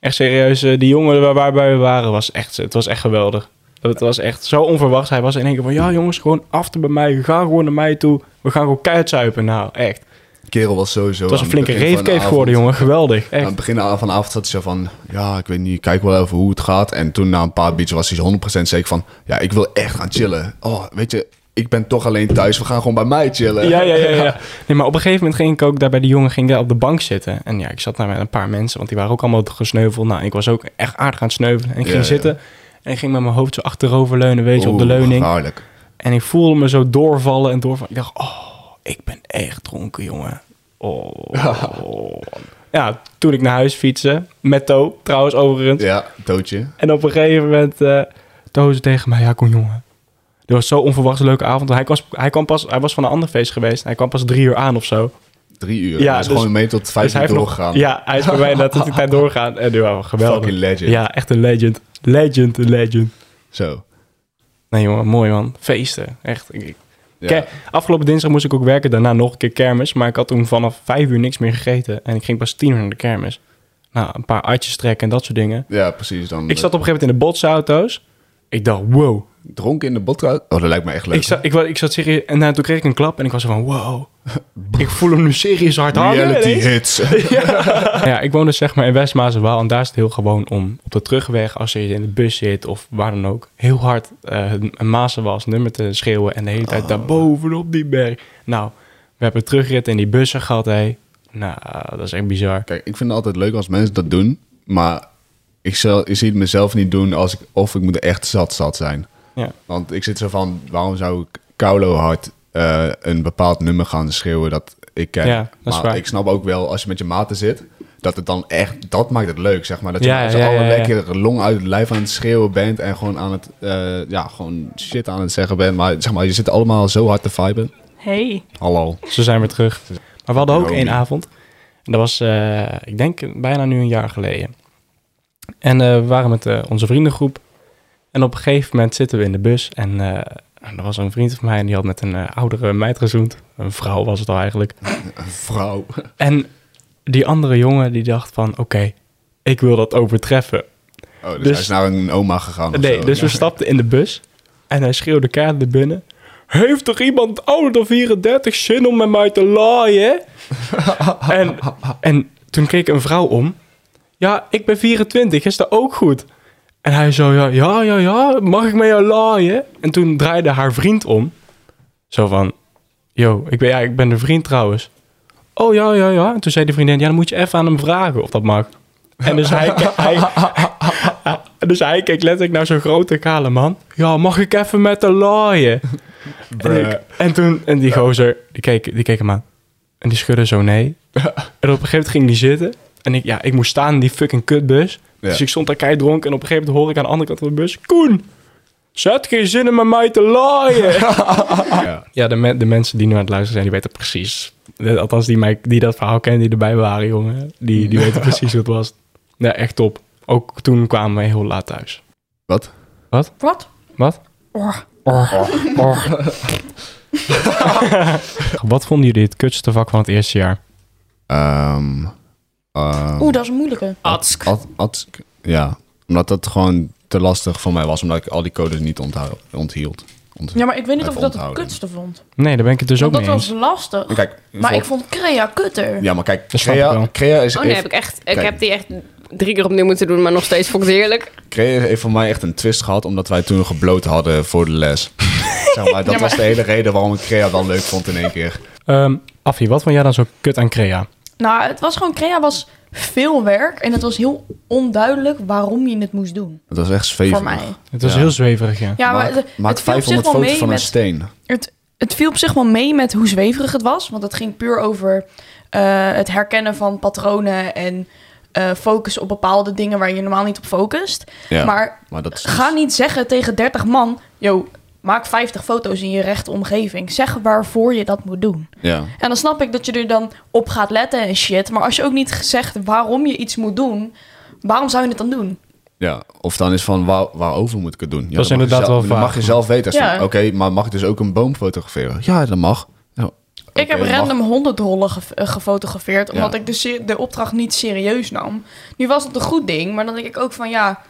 Echt serieus. eh, Die jongen waar- waarbij we waren, was echt, het was echt geweldig. Het was echt zo onverwachts. Hij was in één keer van, ja jongens, gewoon after bij mij. Ga gewoon naar mij toe. We gaan gewoon keihard zuipen. Nou, echt. kerel was sowieso... Het was een aan flinke avond- geworden, jongen. Geweldig. Aan Echt. het begin van de avond zat hij zo van... Ja, ik weet niet, kijk wel even hoe het gaat. En toen na een paar beats was hij zo 100% zeker van... Ja, ik wil echt gaan chillen. Oh, weet je, ik ben toch alleen thuis. We gaan gewoon bij mij chillen. Ja, ja, ja, ja. Nee, maar op een gegeven moment ging ik ook daar bij die jongen ging daar op de bank zitten. En ja, ik zat daar met een paar mensen, want die waren ook allemaal gesneuveld. Nou, ik was ook echt aardig aan het sneuvelen. En ik Ja, ging zitten en ik ging met mijn hoofd zo achterover leunen, weet je, op de leuning. gevaarlijk. En ik voelde me zo doorvallen en doorvallen. Ik dacht, oh, ik ben echt dronken, jongen. Oh. Ja, toen ik naar huis fietste, met To, trouwens overigens. Ja, doodje. En op een gegeven moment uh, To ze tegen mij, ja, kom jongen. Dit was zo onverwachts een leuke avond. Hij, was, hij, kwam pas, hij was van een ander feest geweest. Hij kwam pas drie uur aan of zo. Drie uur. Ja, Ja, is dus- gewoon mee tot vijf Dus hij uur nog- doorgegaan. ja, hij is bij mij net tot die tijd doorgaan. En nu waren we geweldig. Fucking legend. Ja, echt een legend. Legend, een legend. Zo. Nee jongen, mooi man. Feesten. Echt. Ik, Ja. Afgelopen dinsdag moest ik ook werken. Daarna nog een keer kermis. Maar ik had toen vanaf vijf uur niks meer gegeten. En ik ging pas tien uur naar de kermis. Nou, een paar uitjes trekken en dat soort dingen. ja, precies. Dan, Ik zat op een gegeven moment in de botsauto's. Ik dacht, wow. Dronken in de botka. Oh, dat lijkt me echt leuk. Ik zat, ik, ik zat serieus... En nou, toen kreeg ik een klap en ik was van, wow. ik voel hem nu serieus hard hangen. Reality hits. Ja, ik woon dus zeg maar in West-Mazenwaal. En daar is het heel gewoon om op de terugweg, als je in de bus zit of waar dan ook, heel hard eh een Mazenwaals nummer te schreeuwen. En de hele tijd daarboven op die berg. Nou, we hebben terugrit in die bussen gehad, hé. Nou, dat is echt bizar. Kijk, ik vind het altijd leuk als mensen dat doen. Maar ik, zal, ik zie het mezelf niet doen als ik, of ik moet echt zat zat zijn. Ja. Want ik zit zo van, waarom zou ik Kaulo hard eh, een bepaald nummer gaan schreeuwen dat ik ken? Ja, dat is maar waar. ik snap ook wel, als je met je maten zit, dat het dan echt, dat maakt het leuk, zeg maar. Dat je Ja, ja, ja. lekker long uit het lijf aan het schreeuwen bent en gewoon aan het, eh, ja, gewoon shit aan het zeggen bent. Maar zeg maar, je zit allemaal zo hard te viben. Hey. Hallo. Ze zijn weer terug. Maar we hadden ook één avond. En dat was, eh, ik denk, bijna nu een jaar geleden. En eh, we waren met onze vriendengroep. En op een gegeven moment zitten we in de bus. En eh, er was een vriend van mij en die had met een eh, oudere meid gezoend. Een vrouw was het al eigenlijk. Een vrouw. En die andere jongen die dacht van, oké, ik wil dat overtreffen. Oh, dus, Dus- hij is naar een oma gegaan Nee, dus we stapten in de bus. En hij schreeuwde naar binnen. Heeft er iemand ouder dan 34 zin om met mij te laaien? en, en toen keek een vrouw om. Ja, ik ben 24, is dat ook goed? En hij zo, ja, ja, ja, ja, mag ik met jou laaien? En toen draaide haar vriend om. Zo van, yo, ik ben, ja, ik ben de vriend trouwens. Oh, ja, ja, ja. En toen zei de vriendin, ja, dan moet je even aan hem vragen of dat mag. En dus hij, hij, dus hij keek letterlijk naar zo'n grote kale man. Ja, mag ik even met de laaien? En, ik- en toen, en die gozer, die keek, die keek hem aan. En die schudde zo nee. En op een gegeven moment ging die zitten. En ik, ja, ik moest staan in die fucking kutbus. Ja. Dus ik stond daar kei dronken. En op een gegeven moment hoor ik aan de andere kant van de bus... Koen, zet geen zin in met mij te laaien. Ja. ja, de, me- de mensen die nu aan het luisteren zijn, die weten precies. Althans, die, mij, die dat verhaal kennen, die erbij waren, jongen. Die, die weten precies hoe het was. Ja, echt top. Ook toen kwamen we heel laat thuis. Wat? Wat? Wat? Oh. Wat vonden jullie het kutste vak van het eerste jaar? Ehm, ehm, Oeh, dat is een moeilijke. Atsk. Ja, omdat dat gewoon te lastig voor mij was, omdat ik al die codes niet onthou- onthield. Ont- Ja, maar ik weet niet of ik dat het kutste vond. Nee, daar ben ik het dus ook mee dat eens. was lastig. Kijk, Maar ik vond Crea kutter. Ja, maar kijk, Dat ik Crea. Crea, is, Oh nee, heeft, heb ik echt... Ik heb die echt drie keer opnieuw moeten doen, maar nog steeds vond ik het heerlijk. Crea heeft voor mij echt een twist gehad, omdat wij toen gebloot hadden voor de les. zeg maar, dat was de hele reden waarom ik Crea wel leuk vond in één keer. Ehm Affie, wat vond jij dan zo kut aan Crea? Nou, het was gewoon... Crea was veel werk. En het was heel onduidelijk waarom je het moest doen. Het was echt zweverig. Voor mij. Het was Ja. heel zweverig, ja. Ja, maar maak het, maak het viel op zich 500 wel foto's mee van een steen. Het, het viel op zich wel mee met hoe zweverig het was. Want het ging puur over eh, het herkennen van patronen en eh focussen op bepaalde dingen waar je normaal niet op focust. Ja, maar, Maar dat is ga niet zeggen tegen 30 man: yo, maak 50 foto's in je rechte omgeving. Zeg waarvoor je dat moet doen. Ja, En dan snap ik dat je er dan op gaat letten en shit. Maar als je ook niet zegt waarom je iets moet doen, waarom zou je het dan doen? ja. Of dan is van, waar, waarover moet ik het doen? Ja, Dat is dan mag je inderdaad zelf- wel Dan vaag. mag je zelf weten. Ja. Oké, maar mag ik dus ook een boom fotograferen? Ja, dat mag. Ja, ik heb mag. random honderdrollen ge- eh, gefotografeerd, omdat Ja. ik de, se- de opdracht niet serieus nam. Nu was het een goed ding, maar dan denk ik ook van ja,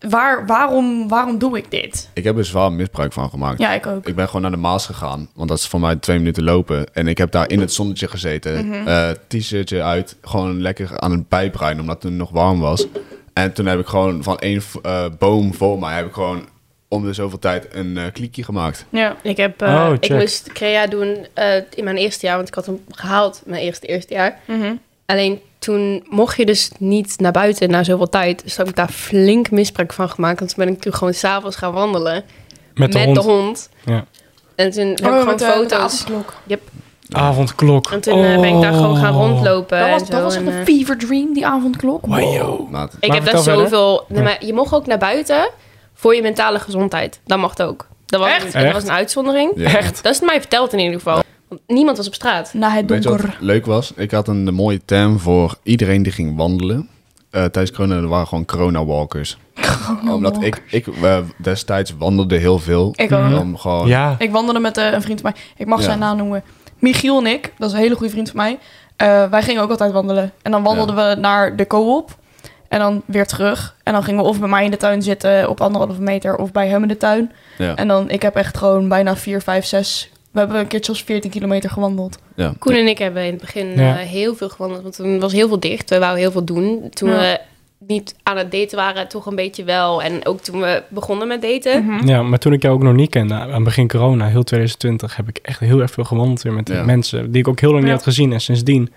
waar, waarom, waarom doe ik dit? Ik heb er zwaar misbruik van gemaakt. Ja, ik ook. Ik ben gewoon naar de Maas gegaan, want dat is voor mij twee minuten lopen. En ik heb daar in het zonnetje gezeten, Mhm. eh, t-shirtje uit, gewoon lekker aan een pijpruin, omdat het nog warm was. En toen heb ik gewoon van één eh, boom voor mij, heb ik gewoon om de zoveel tijd een eh kliekje gemaakt. Ja. Ik, heb, eh, Oh, ik moest Crea doen eh, in mijn eerste jaar, want ik had hem gehaald mijn eerste eerste jaar. Mhm. Alleen toen mocht je dus niet naar buiten na zoveel tijd. Dus toen heb ik daar flink misbruik van gemaakt. Want toen ben ik toen gewoon s'avonds gaan wandelen Met de hond. Ja. En toen heb ik Oh, gewoon met de- met de foto's. avondklok. Avondklok. En toen eh, ben ik daar gewoon gaan Oh. rondlopen. Dat was, en zo. dat was echt eh, een fever dream, die avondklok. Wow. Maat. ik heb daar zoveel... Nee, maar je mocht ook naar buiten voor je mentale gezondheid. Dat mocht ook. Dat was, Echt? Een, dat Echt? was een uitzondering. Ja. Echt? Dat is mij verteld in ieder geval. Want niemand was op straat. Na het Weet je wat donker. leuk was? Ik had een mooie term voor iedereen die ging wandelen. Eh tijdens corona er waren gewoon corona-walkers. Omdat ik, ik eh, destijds wandelde heel veel. Ik ook. Om gewoon... Ja. Ik wandelde met eh, een vriend van mij. Ik mag Ja. zijn naam noemen. Michiel en ik. Dat is een hele goede vriend van mij. Eh, wij gingen ook altijd wandelen. En dan wandelden we naar de co-op. En dan weer terug. En dan gingen we of bij mij in de tuin zitten op anderhalve meter. Of bij hem in de tuin. Ja. En dan, ik heb echt gewoon bijna 4, 5, 6... We hebben een keertje als 14 kilometer gewandeld. ja. Koen en ik hebben in het begin Ja. eh, heel veel gewandeld. Want toen was heel veel dicht. We wouden heel veel doen. Toen Ja. we niet aan het daten waren, toch een beetje wel. En ook toen we begonnen met daten. Mhm. Ja, maar toen ik jou ook nog niet kende, aan begin corona, heel 2020, heb ik echt heel erg veel gewandeld weer met Ja. mensen die ik ook heel lang niet had gezien. En sindsdien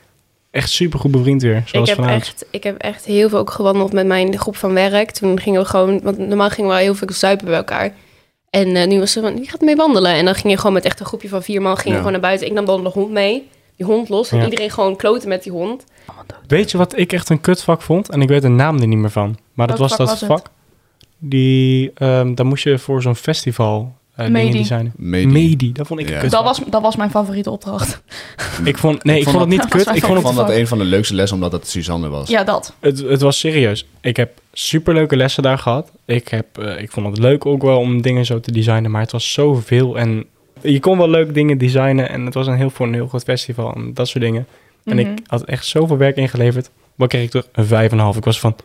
echt super goed bevriend weer, Ik zoals heb, vanavond. echt, ik heb echt heel veel ook gewandeld met mijn groep van werk. Toen gingen we gewoon, want normaal gingen we heel veel zuipen bij elkaar. En eh, nu was ze van, wie gaat mee wandelen? En dan ging je gewoon met echt een groepje van vier man ging je Ja. gewoon naar buiten. Ik nam dan de hond mee, die hond los. En Ja. iedereen gewoon kloten met die hond. Weet je wat ik echt een kutvak vond? En ik weet de naam er niet meer van. Maar dat Welk was vak dat vak. Die, ehm daar moest je voor zo'n festival eh dingen Medi. designen. Medi. Medi, dat vond ik Ja. een Dat kutvak. was, dat was mijn favoriete opdracht. Ik vond, nee, ik, Ik vond, het niet kut. Ik vond het, vond dat een van de leukste lessen, omdat het Suzanne was. Ja, dat. het, het was serieus. Ik heb superleuke lessen daar gehad. Ik, heb, eh, ik vond het leuk ook wel om dingen zo te designen. Maar het was zoveel. En je kon wel leuke dingen designen. En het was een heel, voor een heel groot festival en dat soort dingen. En Mhm. ik had echt zoveel werk ingeleverd. Wat kreeg ik terug? Een 5,5. Ik was van,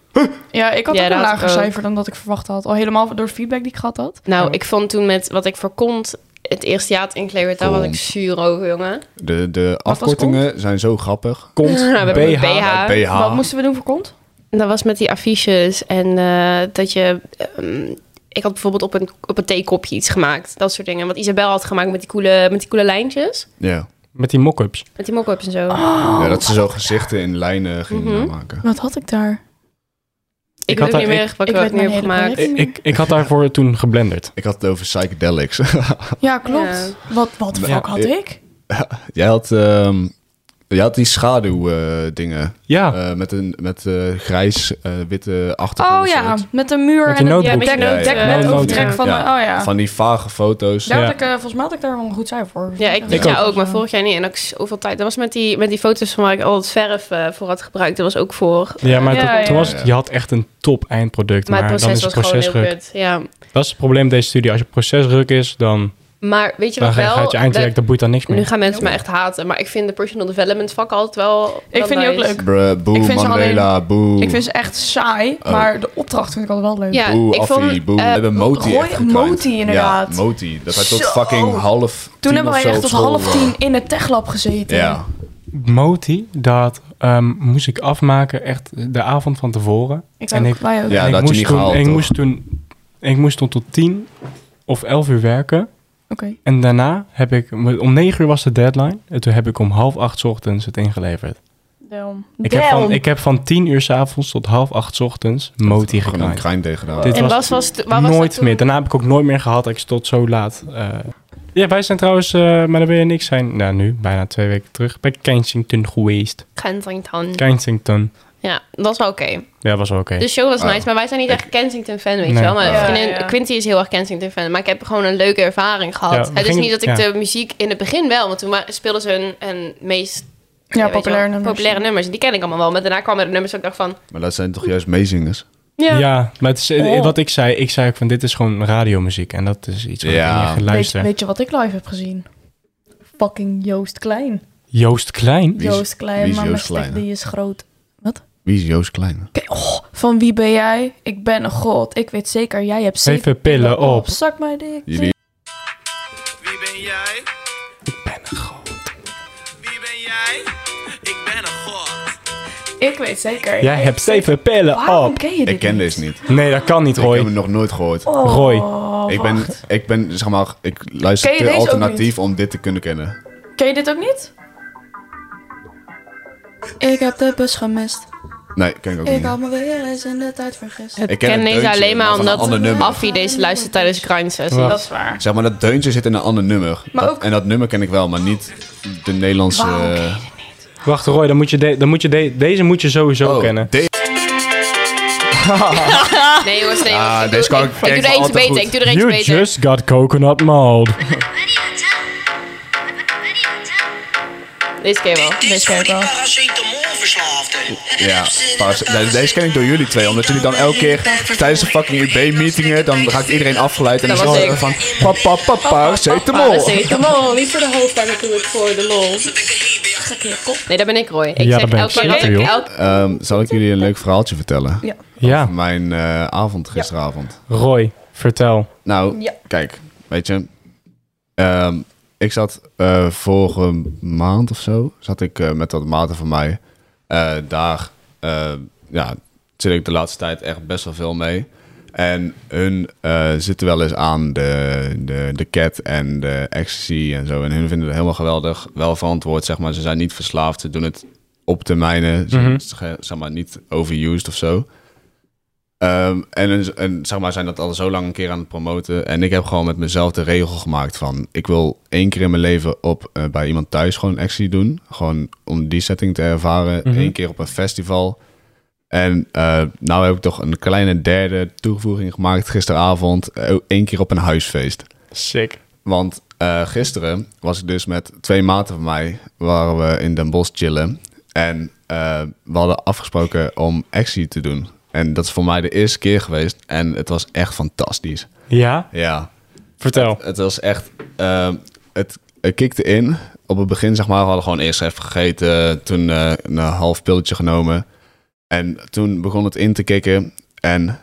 Ja, ik had Ja, ook een lager cijfer dan dat ik verwacht had. Al helemaal door feedback die ik gehad had. Nou, Ja. ik vond toen met wat ik voor kont het eerste jaar had ingeleverd, daar was ik zuur over, jongen. De, de afkortingen zijn zo grappig. kont, Ja, we hebben BH. BH. BH. Wat moesten we doen voor kont? Dat was met die affiches en eh, dat je... ehm, ik had bijvoorbeeld op een, op een theekopje iets gemaakt. Dat soort dingen. Wat Isabel had gemaakt met die coole, met die coole lijntjes. Ja. Met die mock-ups. Met die mock-ups en zo. ja, dat ze zo gezichten in lijnen gingen Mhm. maken. Wat had ik daar? ik ik weet had ook niet daar- meer wat ik ik, weet wat ik heb hele gemaakt. Ik, ik had daarvoor toen geblenderd. Ik had het over psychedelics. Ja, klopt. Ja. Wat, wat Ja, fuck had ik- ik? Jij had, ehm, jij had die schaduw eh, dingen. Ja, Eh, met een met eh, grijs eh, witte achtergrond. Oh ja, met een muur Met en die een dek, dek van... Ja. oh ja. Van die vage foto's. Daar Ja. had ik, eh, volgens mij had ik daar wel een goed cijfer voor. Ja, ik Ik ook. ook, maar vorig jaar niet. En ook zoveel tijd. Dat was met die, met die foto's van waar ik al het verf eh, voor had gebruikt. Dat was ook voor. ja maar Ja, toen- was het, je had echt een top eindproduct. Maar Maar, het dan proces is was het gewoon heel procesruk. kut. Ja. Dat is het probleem deze studie. Als je procesruk is, dan, Maar weet je wat wel? gaat je eindwerk, Dat- boeit dan niks nu meer. gaan mensen me echt haten. Maar ik vind de personal development vak altijd wel. Ik vind die ook leuk. Bruh, boe, Ik vind ze Mandela, boe. Ik vind ze echt saai, Oh. maar de opdracht vind ik altijd wel leuk. Ja, boe, ik affie, vond, boe. eh, we hebben Moti Roy-. Moti, inderdaad. Ja, Moti. Dat hij tot fucking half Toen tien hebben of wij echt tot half tien in het techlab gezeten. Ja. Moti, dat ehm, moest ik afmaken echt de avond van tevoren. Ik En ook, ik- wij ook. Ja, En dat ik had je moest niet toen, gehaald, Ik moest toen, ik moest toen tot tien of elf uur werken. Oké. En daarna heb ik, om negen uur was de deadline. En toen heb ik om half acht 's ochtends het ingeleverd. Damn. Ik heb, van, ik heb van tien uur s avonds tot half acht 's ochtends Moti Gewoon een gekleind. grind tegen gedaan. Dit En was was, was, was nooit dat toen? meer. Daarna heb ik ook nooit meer gehad ik tot zo laat. eh, ja, wij zijn trouwens, eh, maar dan wil je niks zijn. Nou, nu, bijna twee weken terug, bij Kensington geweest. Kensington. Kensington. Ja, dat was wel oké. Ja, was wel oké. De show was Oh. nice, maar wij zijn niet echt Kensington-fan, weet Nee. je wel. Maar Ja, vriendin, ja. Quinty is heel erg Kensington-fan. Maar ik heb gewoon een leuke ervaring gehad. Het is niet dat ik ja. de muziek in het begin wel... Want toen speelden ze een, een meest... Ja, je populaire nummers. Populaire nummers. Die ken ik allemaal wel. Maar daarna kwamen er nummers dat ik dacht van... Maar dat zijn toch juist meezingers? Ja, Ja, maar het is, eh, Oh. wat ik zei, ik zei ook van dit is gewoon radiomuziek. En dat is iets wat Ja. ik niet echt Weet, luister. weet je wat ik live heb gezien? Fucking Joost Klein. Joost Klein? Joost Klein, maar Klein? die is groot. Wie is Joost Klein? Oh, van wie ben jij? Ik ben een god. Ik weet zeker, jij hebt zeven, pillen op. Zak mij dik. Jullie... Wie ben jij? Ik ben een god. Wie ben jij? Ik ben een god. Ik weet zeker. Jij hebt zeven pillen Waarom op. ken je dit Ik ken niet? deze niet. Nee, dat kan niet, Ik heb Roy. hem nog nooit gehoord. Oh, Roy. ik, ben, wacht. ik ben, zeg maar, ik luister Ken je te deze ook alternatief om dit te kunnen kennen. Ken je dit ook niet? Ik heb de bus gemist. Nee, ken ik ook Ik niet. had me weer eens in de tijd vergist. Ik Ik ken ken het deze alleen maar omdat. Affie deze luistert tijdens sessie. Ja. Dat is waar. Zeg maar, dat deuntje zit in een ander nummer. Maar Dat- ook- En dat nummer ken ik wel, maar niet de Nederlandse... Wacht, Roy, dan moet je, de, dan moet je de, deze moet je sowieso oh, kennen. de- Nee jongens, nee Ah. Ik deze doe, kan ik, ik- ik doe ik er eentje beter. goed. Ik doe er eentje You beter. just got coconut mold. Deze ken je wel. Deze ken ik wel. Ja, nee, deze ken ik door jullie twee. Omdat jullie dan elke keer tijdens de fucking UB-meetingen... dan raakt iedereen afgeleid en dan Dat is het ik. van... Papa, papa, paracetamol. Paracetamol, niet voor de hoofdpijn, ik doe het voor de lol. Nee, dat ben ik Roy. Ik Ja, zeg dat ben elke keer Ehm, zal ik jullie een leuk verhaaltje vertellen? Ja, Mijn eh, avond gisteravond. Roy, vertel. Nou, Ja. kijk, weet je... ehm, ik zat eh, vorige maand of zo... zat ik eh, met wat maten van mij... eh, daar eh, ja, zit ik de laatste tijd echt best wel veel mee. En hun eh, zitten wel eens aan de, de, de cat en de ecstasy en zo. En hun vinden het helemaal geweldig. Wel verantwoord, zeg maar. Ze zijn niet verslaafd. Ze doen het op termijnen. Ze Mhm. ze- zeg maar niet overused of zo. Ehm, en, en zeg maar, zijn dat al zo lang een keer aan het promoten. En ik heb gewoon met mezelf de regel gemaakt van... ik wil één keer in mijn leven op, eh, bij iemand thuis gewoon actie doen. Gewoon om die setting te ervaren. Mhm. Eén keer op een festival. En eh nou heb ik toch een kleine derde toevoeging gemaakt gisteravond. eh, Eén keer op een huisfeest. Sick. Want gisteren was ik dus met twee maten van mij... waren we in Den Bosch chillen. En we hadden afgesproken om actie te doen. En dat is voor mij de eerste keer geweest. En het was echt fantastisch. Ja, Ja, vertel. het was echt... eh, het, het kikte in. Op het begin, zeg maar, we hadden gewoon eerst even gegeten. Toen eh, een half pilletje genomen. En toen begon het in te kicken. En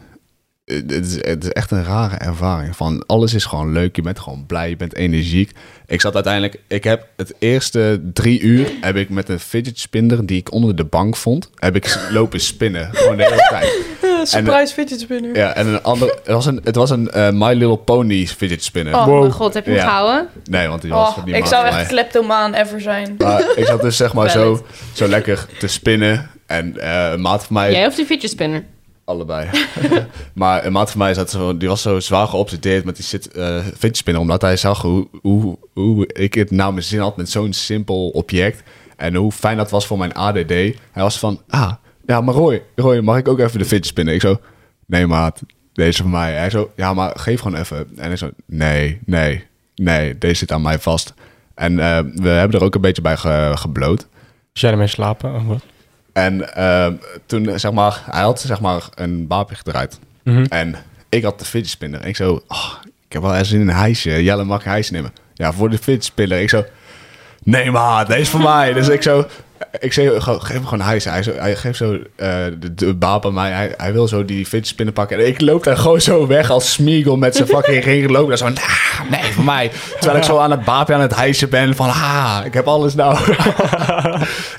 het is, het is echt een rare ervaring. Van alles is gewoon leuk. Je bent gewoon blij. Je bent energiek. Ik zat uiteindelijk... Ik heb het eerste drie uur... heb ik met een fidget spinner... die ik onder de bank vond... heb ik lopen spinnen. Gewoon de hele tijd. Surprise fidget spinner. Ja, en een ander... Het was een, het was een eh, My Little Pony fidget spinner. Oh, mijn god, heb je hem Ja. gehouden? Nee, want die was Oh, ik zou echt kleptomaan ever zijn. Maar ik zat dus zeg maar zo, zo lekker te spinnen. En eh, een maat van mij... Jij of die fidget spinner? Allebei. maar een maat van mij zat zo, die was zo zwaar geobsedeerd met die zit, eh. Omdat hij zag hoe, hoe, hoe ik het naar mijn zin had met zo'n simpel object. En hoe fijn dat was voor mijn ADD. Hij was van, ah, ja, maar Roy, Roy, mag ik ook even de fidget spinner? Ik zo, nee maat, deze van mij. Hij zo, ja, maar geef gewoon even. En ik zo, nee, nee, nee, deze zit aan mij vast. En eh, we hebben er ook een beetje bij ge- gebloot. Als jij ermee slapen? En eh, toen, zeg maar, hij had zeg maar een wapen gedraaid. Mhm. En ik had de fidget spinner. En ik zo, oh, ik heb wel eens in een hijsje. Jelle, mag een hijsje nemen? Ja, voor de fidget spinner. Ik zo, nee maar, deze is voor mij. Dus ik zo, ik zei, geef hem gewoon een hijsje. Hij, zo, hij geeft zo eh, de, de baap aan mij. Hij, hij wil zo die fidget spinner pakken. En ik loop daar gewoon zo weg als Smeagol met zijn fucking ring lopen. Daar zo, nah, nee, voor mij. Terwijl ik zo aan het baapje aan het hijsen ben van, ha, ik heb alles nou.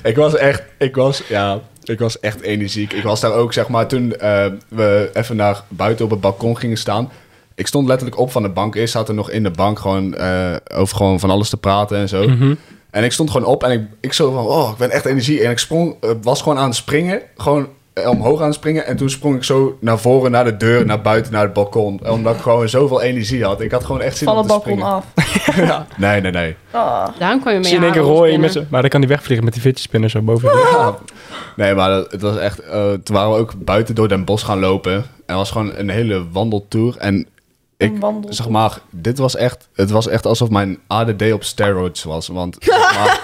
ik was echt, ik was, ja, ik was echt energiek. Ik was daar ook, zeg maar, toen eh, we even naar buiten op het balkon gingen staan. Ik stond letterlijk op van de bank. Eerst zat er nog in de bank gewoon eh, over gewoon van alles te praten en zo. Mhm. En ik stond gewoon op en ik, ik zo van, oh, ik ben echt energie. En ik sprong, eh, was gewoon aan het springen, gewoon omhoog aan het springen. En toen sprong ik zo naar voren, naar de deur, naar buiten, naar het balkon. Omdat ik gewoon zoveel energie had. Ik had gewoon echt zin Van om het te balkon springen. af. Ja. Nee, nee, nee. Oh. Daarom kwam je mee Zie je in één keer Roy met z'n- Maar dan kan hij wegvliegen met die fidget spinner zo boven. Ja. Nee, maar dat- het was echt... eh, toen waren we ook buiten door Den Bosch gaan lopen. En het was gewoon een hele wandeltour. En ik, Een wandeltour. zeg maar, dit was echt... Het was echt alsof mijn ADD op steroids was. Want zeg maar,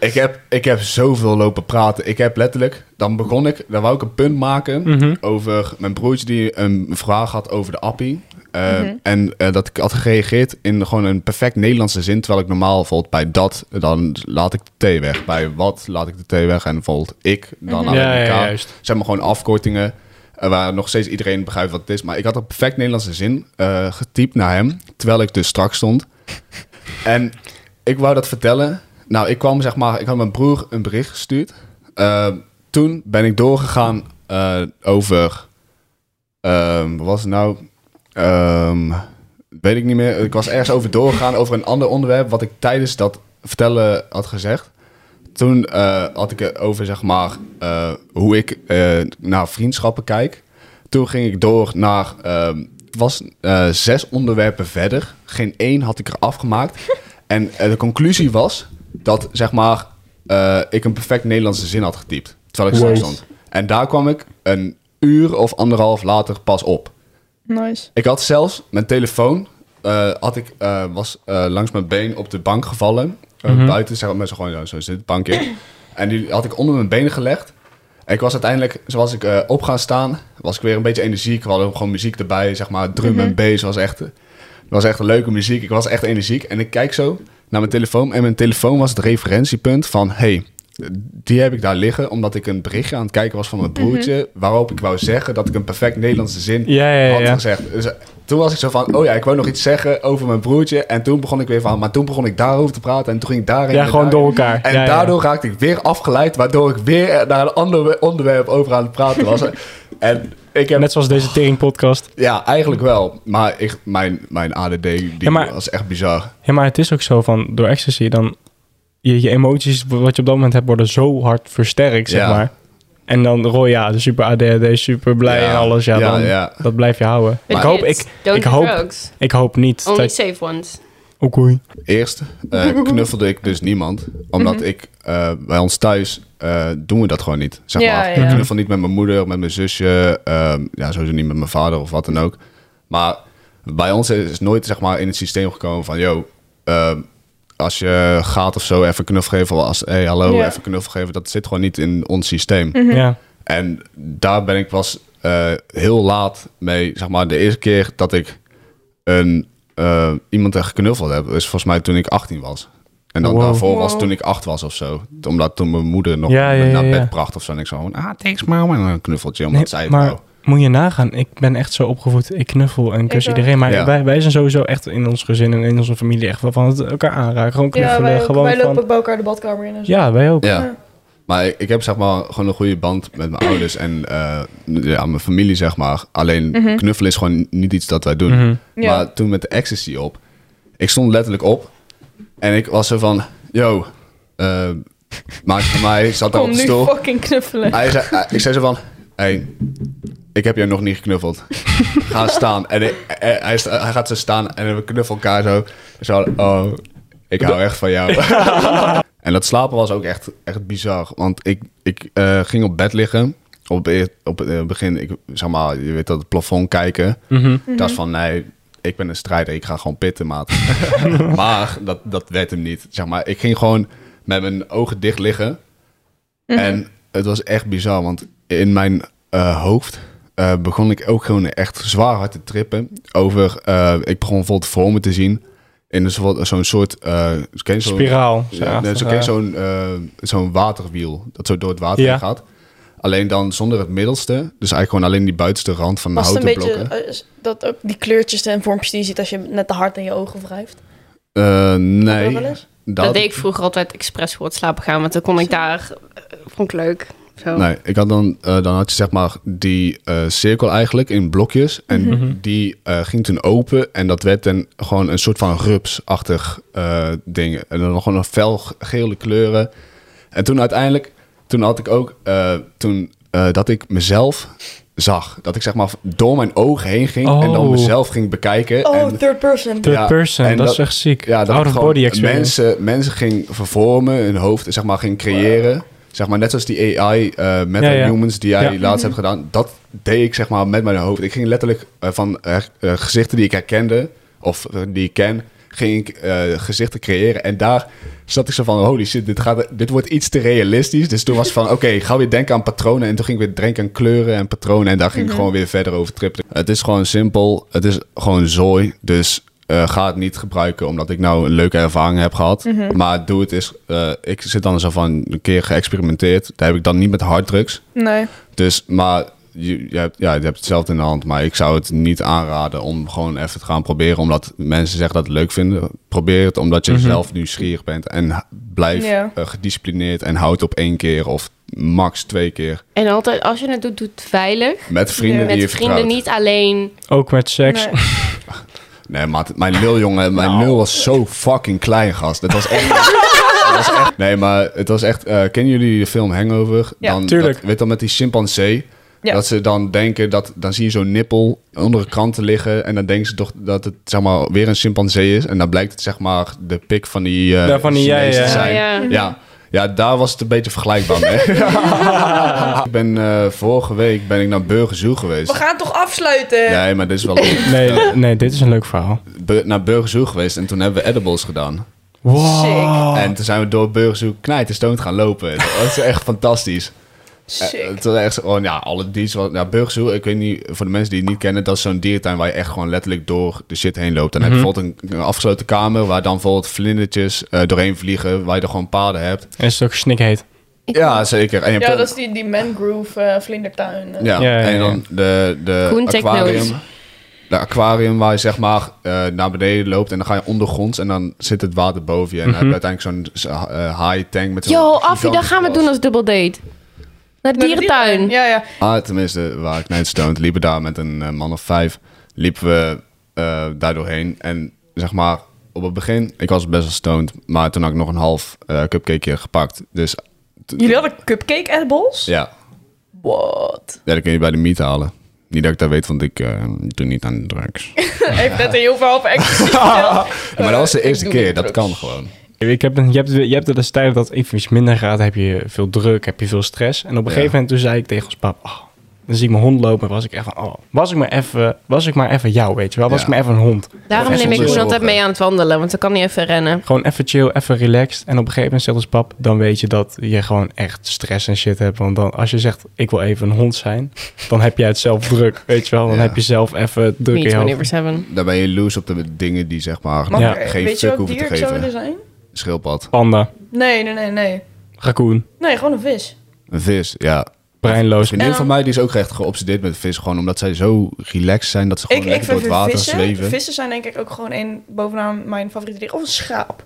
ik, heb, ik heb zoveel lopen praten. Ik heb letterlijk... Dan begon ik... Dan wou ik een punt maken Mhm. over mijn broertje die een vraag had over de appie. Eh, Mhm. En eh, dat ik had gereageerd in gewoon een perfect Nederlandse zin. Terwijl ik normaal bijvoorbeeld bij dat, dan laat ik de T weg. Bij wat laat ik de T weg. En bijvoorbeeld ik, dan alleen Ja, ja, elkaar. juist. Zeg maar gewoon afkortingen. Waar nog steeds iedereen begrijpt wat het is. Maar ik had een perfect Nederlandse zin eh, getypt naar hem. Terwijl ik dus straks stond. En ik wou dat vertellen. Nou, ik kwam zeg maar, ik had mijn broer een bericht gestuurd. Eh, toen ben ik doorgegaan eh, over, ehm, wat was het nou? Ehm, weet ik niet meer. Ik was ergens over doorgegaan over een ander onderwerp wat ik tijdens dat vertellen had gezegd. Toen eh, had ik het over zeg maar eh, hoe ik eh, naar vriendschappen kijk. Toen ging ik door naar ehm, het was eh, zes onderwerpen verder. Geen één had ik er afgemaakt. en de conclusie was dat zeg maar eh, ik een perfect Nederlandse zin had getypt. Terwijl ik stil stond. En daar kwam ik een uur of anderhalf later pas op. Nice. Ik had zelfs mijn telefoon, eh, had ik, eh, was eh, langs mijn been op de bank gevallen. Eh, Mhm. Buiten, zeg maar, met zo gewoon zo, zo zitbankje. en die had ik onder mijn benen gelegd. En ik was uiteindelijk, zoals ik eh, op gaan staan, was ik weer een beetje energiek. We hadden gewoon muziek erbij, zeg maar, drum en bass was echt, was echt een leuke muziek. Ik was echt energiek. En ik kijk zo naar mijn telefoon en mijn telefoon was het referentiepunt van, hey, die heb ik daar liggen omdat ik een berichtje aan het kijken was van mijn broertje, waarop ik wou zeggen dat ik een perfect Nederlandse zin Ja, ja, ja. had ja. gezegd. Dus eh, toen was ik zo van, oh ja, ik wou nog iets zeggen over mijn broertje. En toen begon ik weer van, maar toen begon ik daarover te praten. En toen ging ik daarheen. Ja, gewoon door elkaar. En Ja, ja. daardoor raakte ik weer afgeleid, waardoor ik weer naar een ander onderwerp over aan het praten was. en ik heb, Net zoals deze Tering podcast. ja, eigenlijk wel. Maar ik, mijn, mijn ADD, die Ja, maar- was echt bizar. Ja, maar het is ook zo van, door ecstasy, dan... Je, je emoties, wat je op dat moment hebt, worden zo hard versterkt, zeg Ja. maar. En dan Roy, ja, super ADHD, super blij Ja. en alles. Ja, Ja, dan, ja. dat blijf je houden. Ik, hoop, ik, ik, hoop, drugs. ik hoop niet Only dat... safe ones. Oké. Eerst eh, knuffelde ik dus niemand. Omdat ik eh, bij ons thuis eh, doen we dat gewoon niet. Zeg Ja, maar. ja. Ik knuffel niet met mijn moeder, met mijn zusje. ehm, ja, sowieso niet met mijn vader of wat dan ook. Maar bij ons is nooit zeg maar, in het systeem gekomen van... Yo, ehm, als je gaat of zo, even knuffel geven. Of als, hey, hallo, Ja. even knuffel geven. Dat zit gewoon niet in ons systeem. Ja. En daar ben ik pas eh, heel laat mee. Zeg maar, de eerste keer dat ik een, eh, iemand echt geknuffeld heb, is volgens mij toen ik 18 was. En dan Wow. daarvoor was toen ik acht was of zo. Omdat toen mijn moeder nog Ja, ja, me naar bed bracht of zo. En ik zo gewoon, ah, thanks mama. En een knuffeltje, omdat Nee, zij het maar wou. Moet je nagaan, ik ben echt zo opgevoed. Ik knuffel en kus Ik iedereen. Maar Ja. wij, wij zijn sowieso echt in ons gezin en in onze familie echt wel van het elkaar aanraken. Gewoon Ja, knuffelen. wij, ook. gewoon wij lopen van, bij elkaar de badkamer in en zo. ja, wij ook. Ja. Ja. Maar ik, ik heb zeg maar gewoon een goede band met mijn ouders en eh, ja, mijn familie zeg maar. Alleen Mhm. knuffelen is gewoon niet iets dat wij doen. Mhm. Maar toen met de ecstasy op, ik stond letterlijk op en ik was zo van, yo, eh maat van mij zat daar Kom op de nu stoel. fucking knuffelen. Hij zei, hij- ik zei zo van, hey, ik heb jou nog niet geknuffeld. Ga staan. En hij, hij, hij hij gaat zo staan en we knuffelen elkaar zo. Zo, oh, ik hou echt van jou. en dat slapen was ook echt, echt bizar. Want ik, ik eh, ging op bed liggen. Op, e- op het eh, begin, ik, zeg maar, je weet dat het plafond kijken. Mhm. Dat is van, nee, ik ben een strijder. Ik ga gewoon pitten, maat. maar dat, dat werd hem niet. Zeg maar, ik ging gewoon met mijn ogen dicht liggen. En het was echt bizar, want in mijn eh, hoofd eh, begon ik ook gewoon echt zwaar hard te trippen. Over, eh, ik begon bijvoorbeeld voor me te zien in een soort- zo'n soort... eh ken je zo'n- Spiraal. zo Ja, nee, zo zo'n eh, zo'n waterwiel, dat zo door het water Ja. gaat. Alleen dan zonder het middelste. Dus eigenlijk gewoon alleen die buitenste rand van de Was het een houten beetje blokken. eh, is dat ook die kleurtjes en vormpjes die je ziet als je net te hard in je ogen wrijft? Eh, nee. dat deed ik vroeger altijd expres voor het slapen gaan, want dan kon ik daar... vond ik leuk. Zo. Nee, ik had dan, eh, dan had je zeg maar die eh, cirkel eigenlijk in blokjes. En Mhm. die eh, ging toen open. En dat werd dan gewoon een soort van rupsachtig eh ding. En dan nog gewoon een fel gele kleuren. En toen uiteindelijk, toen had ik ook, eh, toen eh, dat ik mezelf zag. Dat ik zeg maar door mijn ogen heen ging. En dan Oh. mezelf ging bekijken. Oh, en, third person. Third Ja, person, en dat, dat- is echt ziek. ja, dat Out of body experience. Mensen, mensen ging vervormen, hun hoofd zeg maar ging creëren. Zeg maar net zoals die AI eh meta Ja, ja. humans die jij Ja. laatst hebt gedaan. Dat deed ik zeg maar met mijn hoofd. Ik ging letterlijk eh, van eh, gezichten die ik herkende of die ik ken, ging ik gezichten creëren. En daar zat ik zo van, holy shit, dit, gaat, dit wordt iets te realistisch. Dus toen was het van, oké, ik ga weer denken aan patronen. En toen ging ik weer denken aan kleuren en patronen. En daar ging ik gewoon weer verder over trippen. Het is gewoon simpel. Het is gewoon zooi. Dus eh, ga het niet gebruiken omdat ik nou een leuke ervaring heb gehad. Maar doe het is, eh, ik zit dan zo van een keer geëxperimenteerd. Daar heb ik dan niet met harddrugs. Nee. Dus, maar je, je, hebt, ja, je hebt hetzelfde in de hand. Maar ik zou het niet aanraden om gewoon even te gaan proberen. Omdat mensen zeggen dat het leuk vinden. Probeer het omdat je Mhm. zelf nieuwsgierig bent. En blijf Ja. eh, gedisciplineerd en houd op één keer of max twee keer. En altijd, als je het doet, doe het veilig. Met vrienden Ja. die je Met vrienden vertrouwt. niet alleen. Ook met seks. Nee. Nee, maar mijn luljongen, mijn lul was zo fucking klein, gast. Het was echt... het was echt nee, maar het was echt... eh, kennen jullie de film Hangover? Ja, dan, tuurlijk. Dat, weet dan met die chimpansee? Ja. Dat ze dan denken dat... Dan zie je zo'n nippel onder de kranten liggen... en dan denken ze toch dat het zeg maar weer een chimpansee is. En dan blijkt het zeg maar de pik van die, eh Ja, van die Chinees jij, te ja. zijn. Ja, ja. Ja. Daar was het een beetje vergelijkbaar mee. ik ben eh, vorige week ben ik naar Burger Zoo geweest. We gaan toch afsluiten? Nee, maar dit is wel... Nee, nee, dit is een leuk verhaal. Naar Burger Zoo geweest en toen hebben we edibles gedaan. Wow. En toen zijn we door Burger Zoo knijten stoned gaan lopen. Dat is echt fantastisch. Eh, Sick. Het was echt gewoon, ja, alle dieren. Wat, ja, ik weet niet, voor de mensen die het niet kennen, dat is zo'n dierentuin waar je echt gewoon letterlijk door de shit heen loopt. Dan heb je Mhm. bijvoorbeeld een, een afgesloten kamer waar dan bijvoorbeeld vlindertjes eh, doorheen vliegen, waar je er gewoon paden hebt. En is het ook snikheet? Ja, zeker. En je Ja, dat is die, die mangrove eh, vlindertuin. Ja, Ja, ja, en dan de, de Koen aquarium. De aquarium waar je zeg maar eh, naar beneden loopt en dan ga je ondergronds en dan zit het water boven je. En dan heb je Mhm. uiteindelijk zo'n high tank met zo'n Yo, Affie, dat gaan we doen als dubbel date. Naar de Naar de dierentuin. Ja, ja. Ah, tenminste, waar ik net stoned, liepen daar met een eh, man of vijf, liepen we eh daar doorheen. En zeg maar, op het begin, ik was best wel stoned, maar toen had ik nog een half eh cupcakeje gepakt. Dus Jullie hadden cupcake edibles? ja, What? ja, dat kun je bij de meet halen. Niet dat ik dat weet, want ik eh, doe niet aan drugs. Heeft net een heel verhaal over ecstasy verteld. Ja, maar dat was de eerste keer, dat drugs. kan gewoon. Ik heb een, je, hebt, je hebt er dus tijden dat het even iets minder gaat. heb je veel druk, heb je veel stress. En op een Ja. gegeven moment toen zei ik tegen ons pap... Oh, dan zie ik mijn hond lopen en was ik echt van... Oh, was ik maar even, was ik maar even jou, weet je wel? Was Ja. ik maar even een hond. Daarom neem ik Koen altijd mee aan het wandelen, want dan kan hij even rennen. Gewoon even chill, even relaxed. En op een gegeven moment zegt ons pap... dan weet je dat je gewoon echt stress en shit hebt. Want dan, als je zegt, ik wil even een hond zijn... dan heb jij het zelf druk, weet je wel? Dan Ja. heb je zelf even druk in Niet je hoofd. 24-7. Daar ben je loose op de dingen die zeg maar Maar Ja. geen weet je fuck hoeven te zou geven. willen zijn? Schildpad. Panda. Nee, nee, nee, nee. Raccoon. Nee, gewoon een vis. Een vis, ja. Een Breinloos. vriendin En van dan- mij die is ook echt geobsedeerd met vis. Gewoon omdat zij zo relaxed zijn dat ze gewoon Ik, ik lekker door vind het water vissen, zweven. vissen zijn denk ik ook gewoon een bovenaan mijn favoriete dier. Of een schaap.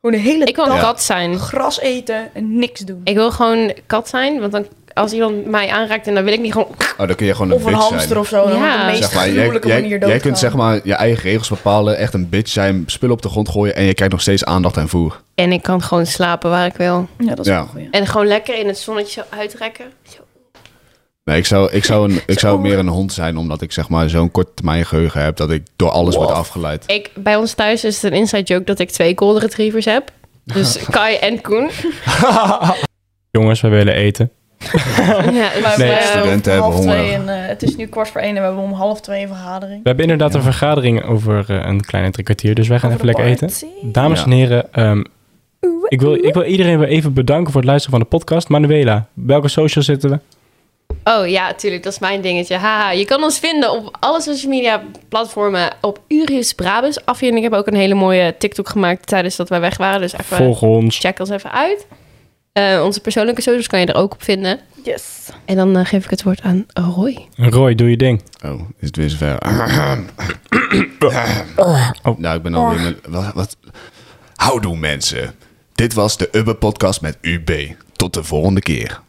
Gewoon de hele Ik wil een dag kat zijn. gras eten en niks doen. Ik wil gewoon kat zijn, want dan als iemand mij aanraakt en dan wil ik niet gewoon... Oh, dan kun je gewoon een Of een bitch hamster zijn. of zo. Dan Ja. de meest Zeg maar, jij, gruwelijke jij, manier jij doodgaan. kunt zeg maar je eigen regels bepalen, echt een bitch zijn, spullen op de grond gooien en je krijgt nog steeds aandacht en voer. En ik kan gewoon slapen waar ik wil. Ja, dat is Ja. goeie. En gewoon lekker in het zonnetje zo uitrekken. Zo. Nee, ik zou, ik zou, een, ik zou Zo. meer een hond zijn, omdat ik zeg maar zo'n kort termijn geheugen heb dat ik door alles word afgeleid. Ik, bij ons thuis is het een inside joke dat ik twee golden retrievers heb. Dus Kai en Koen. Jongens, we willen eten. ja, dus, Nee, we hebben studenten hebben honger. en, eh, het is nu kwart voor één en we hebben om half twee een vergadering. We hebben inderdaad een vergadering over eh, een kleine drie kwartier. Dus wij gaan Over even lekker eten. Dames Ja. en heren, ehm, ik, wil, ik wil iedereen weer even bedanken voor het luisteren van de podcast. Manuela, welke social zitten we? Oh ja, tuurlijk, dat is mijn dingetje. Haha, je kan ons vinden op alle social media platformen op Urius Brabus. Affie en ik hebben ook een hele mooie TikTok gemaakt tijdens dat wij weg waren. Dus even Volg ons. check ons even uit. Eh, onze persoonlijke socials kan je er ook op vinden. Yes. En dan eh, geef ik het woord aan Roy. Roy, doe je ding. Oh, is het weer zover? Oh. Nou, ik ben alweer met... Wat, wat? Houdoe mensen. Dit was de Ubbe podcast met UB. Tot de volgende keer.